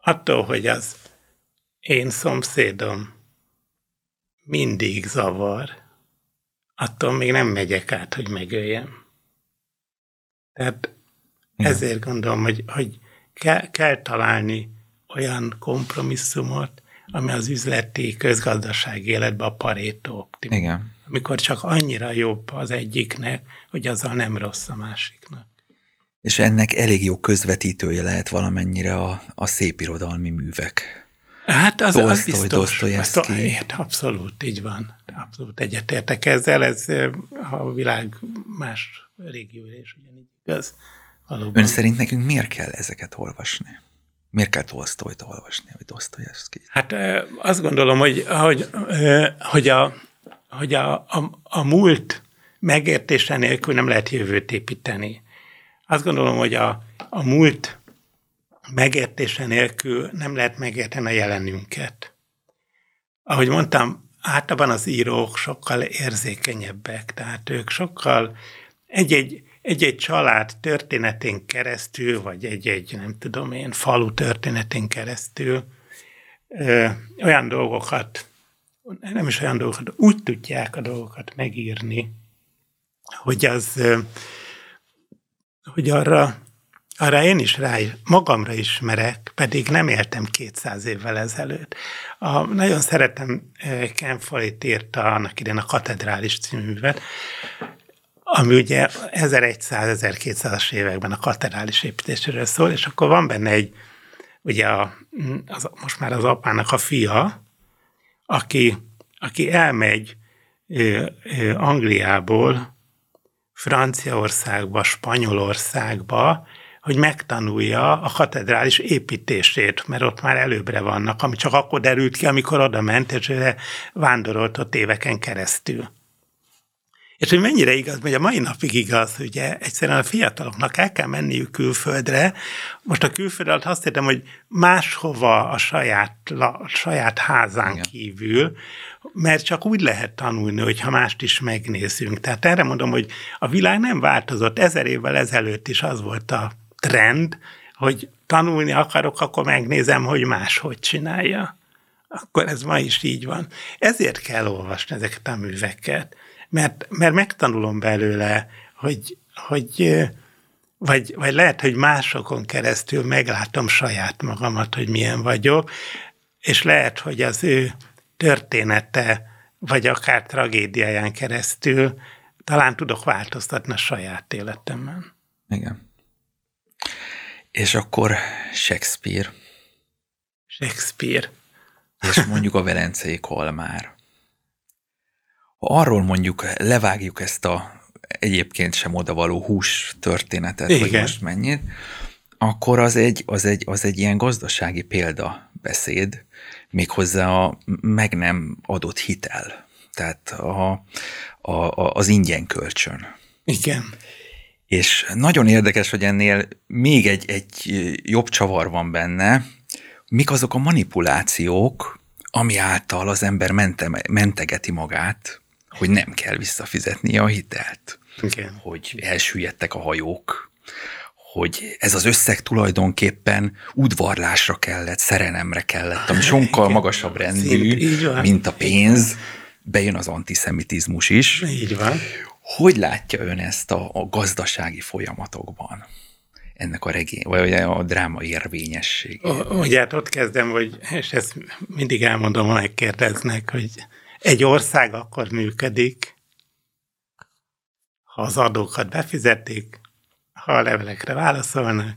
S2: attól, hogy az én szomszédom mindig zavar, attól még nem megyek át, hogy megöljem. Tehát ezért gondolom, hogy, hogy kell, kell találni olyan kompromisszumot, ami az üzleti közgazdasági életben a parétó optimum. Igen amikor csak annyira jobb az egyiknek, hogy azzal nem rossz a másiknak.
S1: És ennek elég jó közvetítője lehet valamennyire a, a szépirodalmi művek.
S2: Hát az, Tolstoy, az biztos. Ért, abszolút, így van. Abszolút egyetértek ezzel. Ez a világ más régiója is ugyanígy igaz.
S1: Valóban. Ön szerint nekünk miért kell ezeket olvasni? Miért kell Tolstoyt olvasni, vagy Dostoyevsky?
S2: Hát azt gondolom, hogy, hogy, hogy a, hogy a, a, a múlt megértése nélkül nem lehet jövőt építeni. Azt gondolom, hogy a, a múlt megértése nélkül nem lehet megérteni a jelenünket. Ahogy mondtam, általában az írók sokkal érzékenyebbek, tehát ők sokkal egy-egy, egy-egy család történetén keresztül, vagy egy-egy, nem tudom én, falu történetén keresztül ö, olyan dolgokat nem is olyan dolgokat, úgy tudják a dolgokat megírni, hogy az, hogy arra, arra én is rá, magamra ismerek, pedig nem éltem 200 évvel ezelőtt. A, nagyon szeretem Ken Follett írta annak idején a Katedrális cíművet, ami ugye 1100-1200-as években a katedrális építéséről szól, és akkor van benne egy, ugye a, az, most már az apának a fia, aki, aki elmegy ö, ö, Angliából Franciaországba, Spanyolországba, hogy megtanulja a katedrális építését, mert ott már előbbre vannak, ami csak akkor derült ki, amikor oda ment, és vándorolt ott éveken keresztül. És hogy mennyire igaz, hogy a mai napig igaz, hogy egyszerűen a fiataloknak el kell menniük külföldre. Most a külföld alatt azt értem, hogy máshova a saját, a saját házán Igen. kívül, mert csak úgy lehet tanulni, hogyha mást is megnézzünk. Tehát erre mondom, hogy a világ nem változott. Ezer évvel ezelőtt is az volt a trend, hogy tanulni akarok, akkor megnézem, hogy más hogy csinálja. Akkor ez ma is így van. Ezért kell olvasni ezeket a műveket mert, mert megtanulom belőle, hogy, hogy vagy, vagy lehet, hogy másokon keresztül meglátom saját magamat, hogy milyen vagyok, és lehet, hogy az ő története, vagy akár tragédiáján keresztül talán tudok változtatni a saját életemben.
S1: Igen. És akkor Shakespeare.
S2: Shakespeare.
S1: És mondjuk a Velencei Kolmár. Ha arról mondjuk levágjuk ezt a egyébként sem odavaló hús történetet, Igen. hogy most mennyit, akkor az egy, az, egy, az egy ilyen gazdasági példa beszéd, méghozzá a meg nem adott hitel, tehát a, a, a, az ingyen kölcsön.
S2: Igen.
S1: És nagyon érdekes, hogy ennél még egy, egy jobb csavar van benne, mik azok a manipulációk, ami által az ember mente, mentegeti magát, hogy nem kell visszafizetnie a hitelt.
S2: Igen.
S1: Hogy elsüllyedtek a hajók, hogy ez az összeg tulajdonképpen udvarlásra kellett, szerelemre kellett, ami sokkal magasabb rendű, mint a pénz. Bejön az antiszemitizmus is.
S2: Így van.
S1: Hogy látja ön ezt a, a gazdasági folyamatokban? ennek a regény, vagy a dráma érvényesség.
S2: Ugye hát ott kezdem, hogy, és ezt mindig elmondom, ha megkérdeznek, hogy egy ország akkor működik, ha az adókat befizetik, ha a levelekre válaszolnak,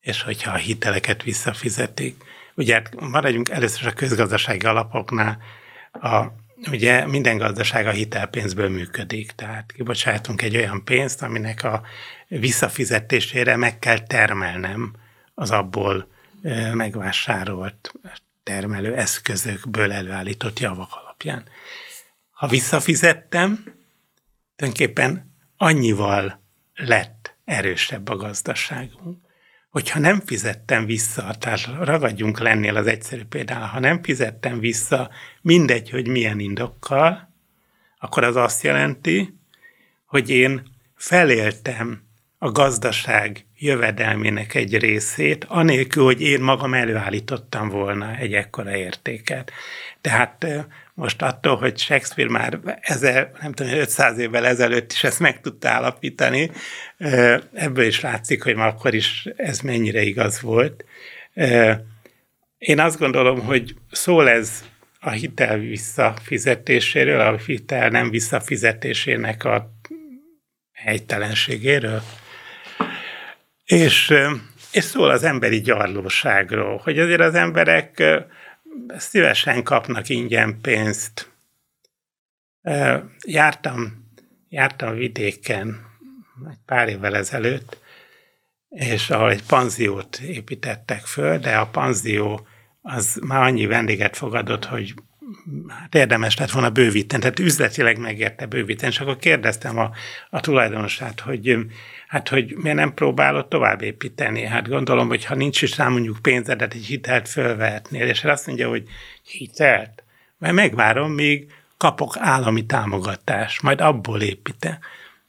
S2: és hogyha a hiteleket visszafizetik. Ugye hát maradjunk először a közgazdasági alapoknál, a, ugye minden gazdaság a hitelpénzből működik, tehát kibocsátunk egy olyan pénzt, aminek a visszafizetésére meg kell termelnem az abból megvásárolt termelő eszközökből előállított javak alapján. Ha visszafizettem, tulajdonképpen annyival lett erősebb a gazdaságunk, hogyha nem fizettem vissza, tehát ragadjunk lennél az egyszerű például, ha nem fizettem vissza, mindegy, hogy milyen indokkal, akkor az azt jelenti, hogy én feléltem a gazdaság jövedelmének egy részét, anélkül, hogy én magam előállítottam volna egy ekkora értéket. Tehát most attól, hogy Shakespeare már ezer, nem tudom, 500 évvel ezelőtt is ezt meg tudta állapítani, ebből is látszik, hogy már akkor is ez mennyire igaz volt. Én azt gondolom, hogy szól ez a hitel visszafizetéséről, a hitel nem visszafizetésének a helytelenségéről. És, és szól az emberi gyarlóságról, hogy azért az emberek szívesen kapnak ingyen pénzt. Jártam, jártam vidéken egy pár évvel ezelőtt, és ahol egy panziót építettek föl, de a panzió az már annyi vendéget fogadott, hogy hát érdemes lett volna bővíteni, tehát üzletileg megérte bővíteni, és akkor kérdeztem a, a tulajdonosát, hogy hát hogy miért nem próbálod tovább építeni? Hát gondolom, hogy ha nincs is rá mondjuk pénzedet, egy hitelt fölvehetnél, és azt mondja, hogy hitelt, mert megvárom, míg kapok állami támogatást, majd abból építe.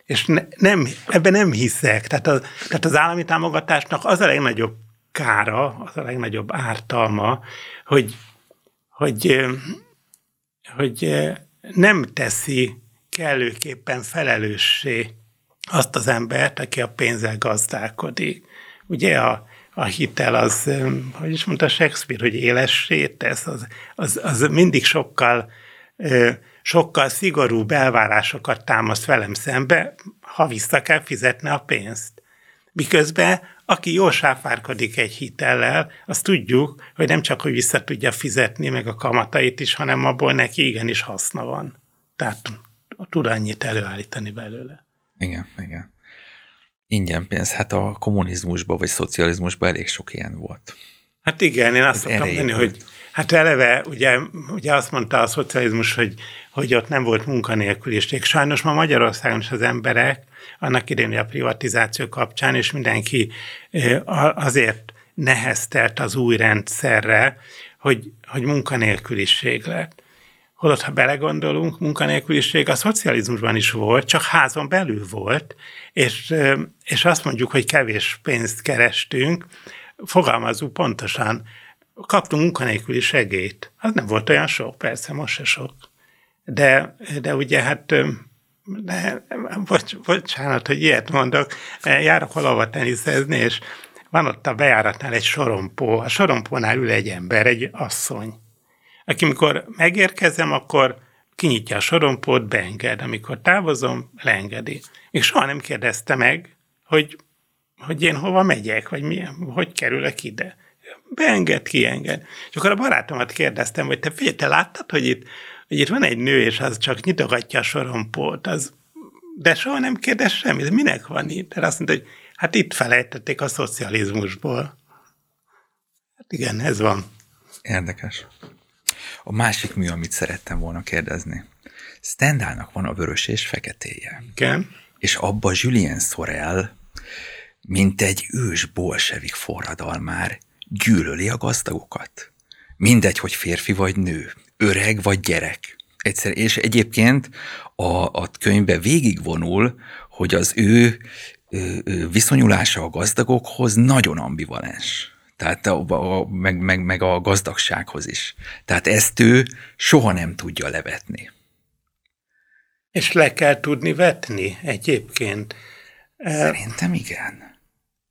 S2: És ne, nem, ebben nem hiszek. Tehát, a, tehát az állami támogatásnak az a legnagyobb kára, az a legnagyobb ártalma, hogy, hogy, hogy nem teszi kellőképpen felelőssé azt az embert, aki a pénzzel gazdálkodik. Ugye a, a hitel az, hogy is mondta Shakespeare, hogy élessé tesz, az, az, az mindig sokkal, sokkal szigorú belvárásokat támaszt velem szembe, ha vissza kell fizetni a pénzt. Miközben aki jól sáfárkodik egy hitellel, azt tudjuk, hogy nem csak, hogy vissza tudja fizetni meg a kamatait is, hanem abból neki igenis haszna van. Tehát tud annyit előállítani belőle.
S1: Igen, igen. Ingyen pénz, hát a kommunizmusban vagy szocializmusban elég sok ilyen volt.
S2: Hát igen, én azt szoktam mondani, hogy hát eleve ugye, ugye azt mondta a szocializmus, hogy, hogy ott nem volt munkanélküliség. Sajnos ma Magyarországon is az emberek, annak idején a privatizáció kapcsán, és mindenki azért neheztelt az új rendszerre, hogy, hogy munkanélküliség lett. Holott, ha belegondolunk, munkanélküliség a szocializmusban is volt, csak házon belül volt, és, és azt mondjuk, hogy kevés pénzt kerestünk, fogalmazunk pontosan, kaptunk munkanélküli segélyt. Az nem volt olyan sok, persze, most se sok. De, de ugye hát de, bocs, bocsánat, hogy ilyet mondok, járok valahova teniszezni, és van ott a bejáratnál egy sorompó, a sorompónál ül egy ember, egy asszony aki mikor megérkezem, akkor kinyitja a sorompót, beenged. Amikor távozom, leengedi. Még soha nem kérdezte meg, hogy, hogy én hova megyek, vagy milyen, hogy kerülök ide. Beenged, kienged. És akkor a barátomat kérdeztem, hogy te figyelj, te láttad, hogy itt, hogy itt van egy nő, és az csak nyitogatja a sorompót, az, de soha nem kérdez semmit, minek van itt? De azt mondta, hogy hát itt felejtették a szocializmusból. Hát igen, ez van.
S1: Érdekes. A másik mű, amit szerettem volna kérdezni. Stendhalnak van a vörös és feketéje.
S2: Igen.
S1: És abba Julien Sorel, mint egy ős bolsevik forradalmár, gyűlöli a gazdagokat. Mindegy, hogy férfi vagy nő, öreg vagy gyerek. Egyszer, és egyébként a, a könyvbe végigvonul, hogy az ő, ő, ő viszonyulása a gazdagokhoz nagyon ambivalens. Tehát a, a, meg, meg, meg a gazdagsághoz is. Tehát ezt ő soha nem tudja levetni.
S2: És le kell tudni vetni egyébként.
S1: Szerintem igen.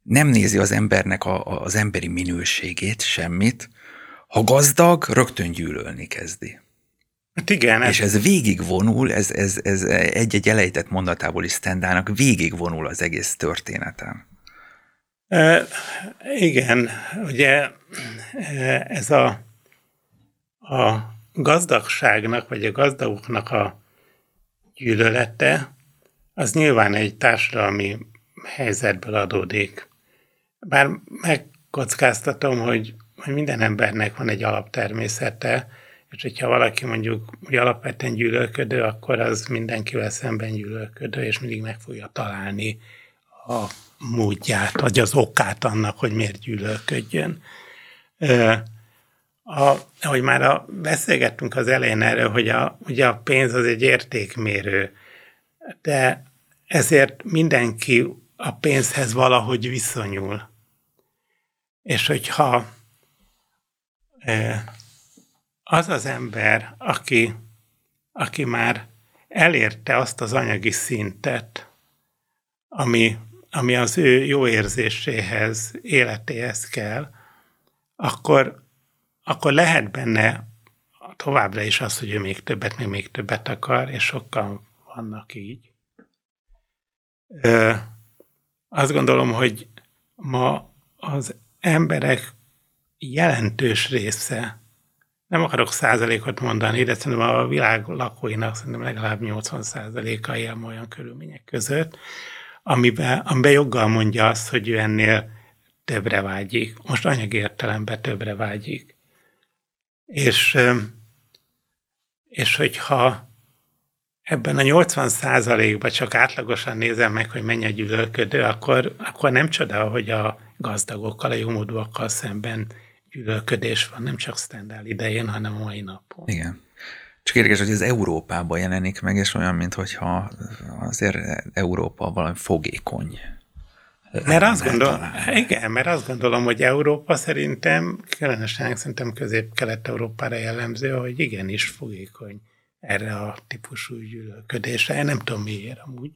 S1: Nem nézi az embernek a, a, az emberi minőségét, semmit. Ha gazdag, rögtön gyűlölni kezdi.
S2: Hát igen.
S1: És ez végigvonul, ez, ez, ez egy-egy elejtett mondatából is Stendának végigvonul az egész történeten.
S2: E, igen, ugye ez a, a gazdagságnak, vagy a gazdagoknak a gyűlölete, az nyilván egy társadalmi helyzetből adódik. Bár megkockáztatom, hogy, hogy minden embernek van egy alaptermészete, és hogyha valaki mondjuk hogy alapvetően gyűlölködő, akkor az mindenkivel szemben gyűlölködő, és mindig meg fogja találni a módját, vagy az okát annak, hogy miért gyűlölködjön. A, ahogy már a, beszélgettünk az elején erről, hogy a, ugye a pénz az egy értékmérő, de ezért mindenki a pénzhez valahogy viszonyul. És hogyha az az ember, aki, aki már elérte azt az anyagi szintet, ami, ami az ő jó érzéséhez, életéhez kell, akkor, akkor lehet benne továbbra is az, hogy ő még többet, még még többet akar, és sokkal vannak így. Ö, azt gondolom, hogy ma az emberek jelentős része nem akarok százalékot mondani, de szerintem a világ lakóinak szerintem legalább 80 százaléka él olyan körülmények között, amiben, amiben joggal mondja azt, hogy ő ennél többre vágyik. Most anyagi értelemben többre vágyik. És, és hogyha ebben a 80 százalékban csak átlagosan nézem meg, hogy mennyi a gyűlölködő, akkor, akkor nem csoda, hogy a gazdagokkal, a jómódúakkal szemben gyűlölködés van, nem csak Stendhal idején, hanem a mai napon.
S1: Igen. Csak érdekes, hogy ez Európában jelenik meg, és olyan, mintha azért Európa valami fogékony.
S2: Mert azt gondolom, igen, mert azt gondolom, hogy Európa szerintem, különösen szerintem közép-kelet-európára jellemző, hogy igenis fogékony erre a típusú gyűlölködésre. Én nem tudom miért amúgy.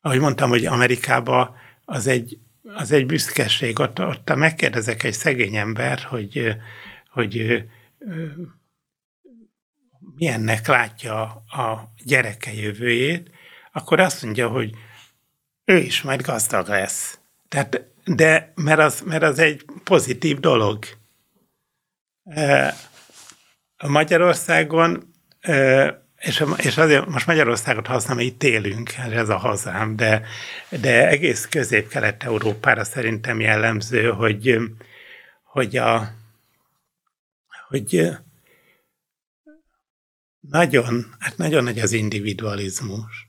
S2: Ahogy mondtam, hogy Amerikában az egy az egy büszkeség. Ott, ott megkérdezek egy szegény ember, hogy, hogy milyennek látja a gyereke jövőjét, akkor azt mondja, hogy ő is majd gazdag lesz. Tehát, de mert az, mert az egy pozitív dolog. Magyarországon és, és azért most Magyarországot használom, itt élünk, ez a hazám, de, de egész közép-kelet-európára szerintem jellemző, hogy, hogy, a, hogy nagyon, hát nagyon nagy az individualizmus.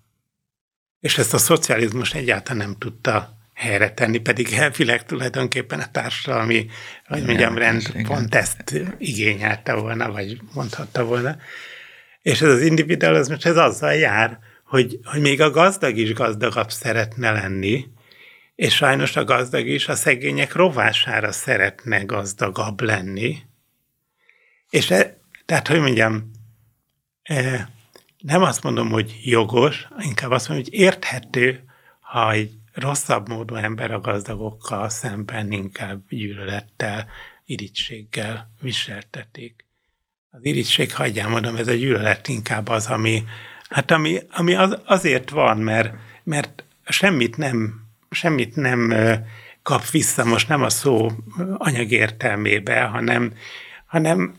S2: És ezt a szocializmus egyáltalán nem tudta helyre tenni, pedig elvileg tulajdonképpen a társadalmi, hogy mondjam, rend pont ezt igényelte volna, vagy mondhatta volna. És ez az individualizmus, ez azzal jár, hogy, hogy még a gazdag is gazdagabb szeretne lenni, és sajnos a gazdag is a szegények rovására szeretne gazdagabb lenni. És e, tehát, hogy mondjam, e, nem azt mondom, hogy jogos, inkább azt mondom, hogy érthető, ha egy rosszabb módú ember a gazdagokkal szemben inkább gyűlölettel, irítséggel viseltetik az irigység, hagyjál mondom, ez a gyűlölet inkább az, ami, hát ami, ami az, azért van, mert, mert semmit nem, semmit nem kap vissza, most nem a szó anyag értelmébe, hanem, hanem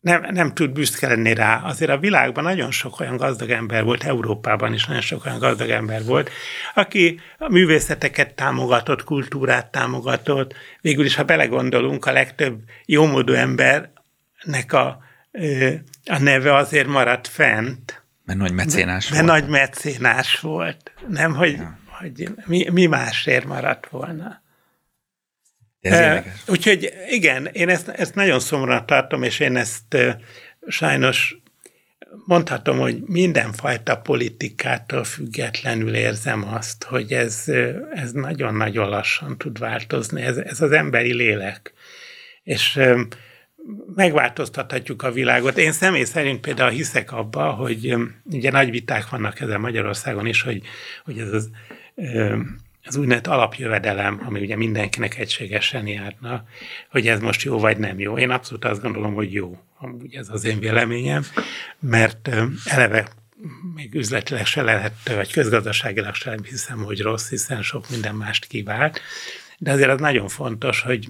S2: nem, nem tud büszke lenni rá. Azért a világban nagyon sok olyan gazdag ember volt, Európában is nagyon sok olyan gazdag ember volt, aki a művészeteket támogatott, kultúrát támogatott. Végül is, ha belegondolunk, a legtöbb jómódú ember nek a, a neve azért maradt fent.
S1: Mert nagy mecénás
S2: mert volt. Nagy mecénás volt. Nem, hogy, ja. hogy mi, mi másért maradt volna. ez e, úgyhogy igen, én ezt, ezt nagyon szomorúan tartom, és én ezt e, sajnos mondhatom, hogy mindenfajta politikától függetlenül érzem azt, hogy ez, ez nagyon-nagyon lassan tud változni, ez, ez az emberi lélek. És megváltoztathatjuk a világot. Én személy szerint például hiszek abba, hogy ugye nagy viták vannak ezen Magyarországon is, hogy, hogy ez az, az úgynevezett alapjövedelem, ami ugye mindenkinek egységesen járna, hogy ez most jó vagy nem jó. Én abszolút azt gondolom, hogy jó. Amúgy ez az én véleményem, mert eleve még üzletileg se lehet, vagy közgazdaságilag sem hiszem, hogy rossz, hiszen sok minden mást kivált. De azért az nagyon fontos, hogy,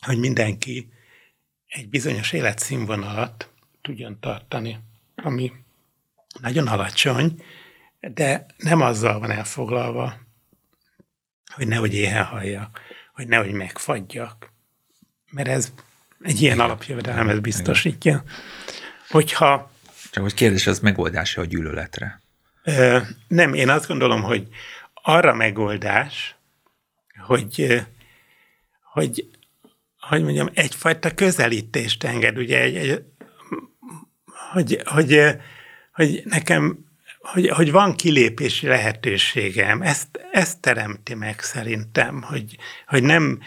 S2: hogy mindenki egy bizonyos életszínvonalat tudjon tartani, ami nagyon alacsony, de nem azzal van elfoglalva, hogy nehogy éhen halljak, hogy nehogy megfagyjak. Mert ez egy ilyen alapjövedelem, ez biztosítja. Hogyha...
S1: Csak hogy kérdés, az megoldása a gyűlöletre?
S2: Ö, nem, én azt gondolom, hogy arra megoldás, hogy, hogy hogy mondjam, egyfajta közelítést enged, ugye, egy, egy, hogy, hogy, hogy nekem, hogy, hogy van kilépési lehetőségem, ezt, ezt teremti meg szerintem, hogy, hogy nem,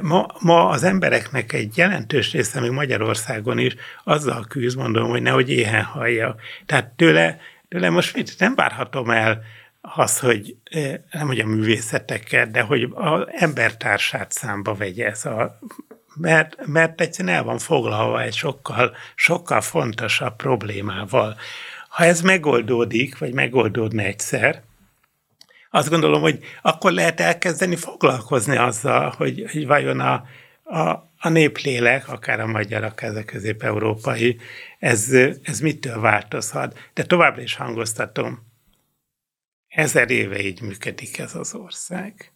S2: ma, ma az embereknek egy jelentős része, még Magyarországon is, azzal küzd, mondom, hogy nehogy éhen hallja. Tehát tőle, tőle most mit, nem várhatom el, az, hogy nem hogy a művészeteket, de hogy az embertársát számba vegye ez a mert, mert egyszerűen el van foglalva egy sokkal, sokkal fontosabb problémával. Ha ez megoldódik, vagy megoldódna egyszer, azt gondolom, hogy akkor lehet elkezdeni foglalkozni azzal, hogy, hogy vajon a, a, a néplélek, akár a magyar, akár a közép-európai, ez, ez mitől változhat. De továbbra is hangoztatom, ezer éve így működik ez az ország.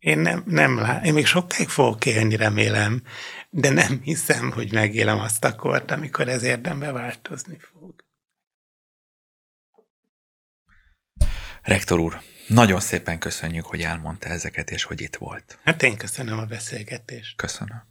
S2: Én nem, nem lá- én még sokáig fogok élni, remélem, de nem hiszem, hogy megélem azt a kort, amikor ez érdembe változni fog.
S1: Rektor úr, nagyon szépen köszönjük, hogy elmondta ezeket, és hogy itt volt.
S2: Hát én köszönöm a beszélgetést.
S1: Köszönöm.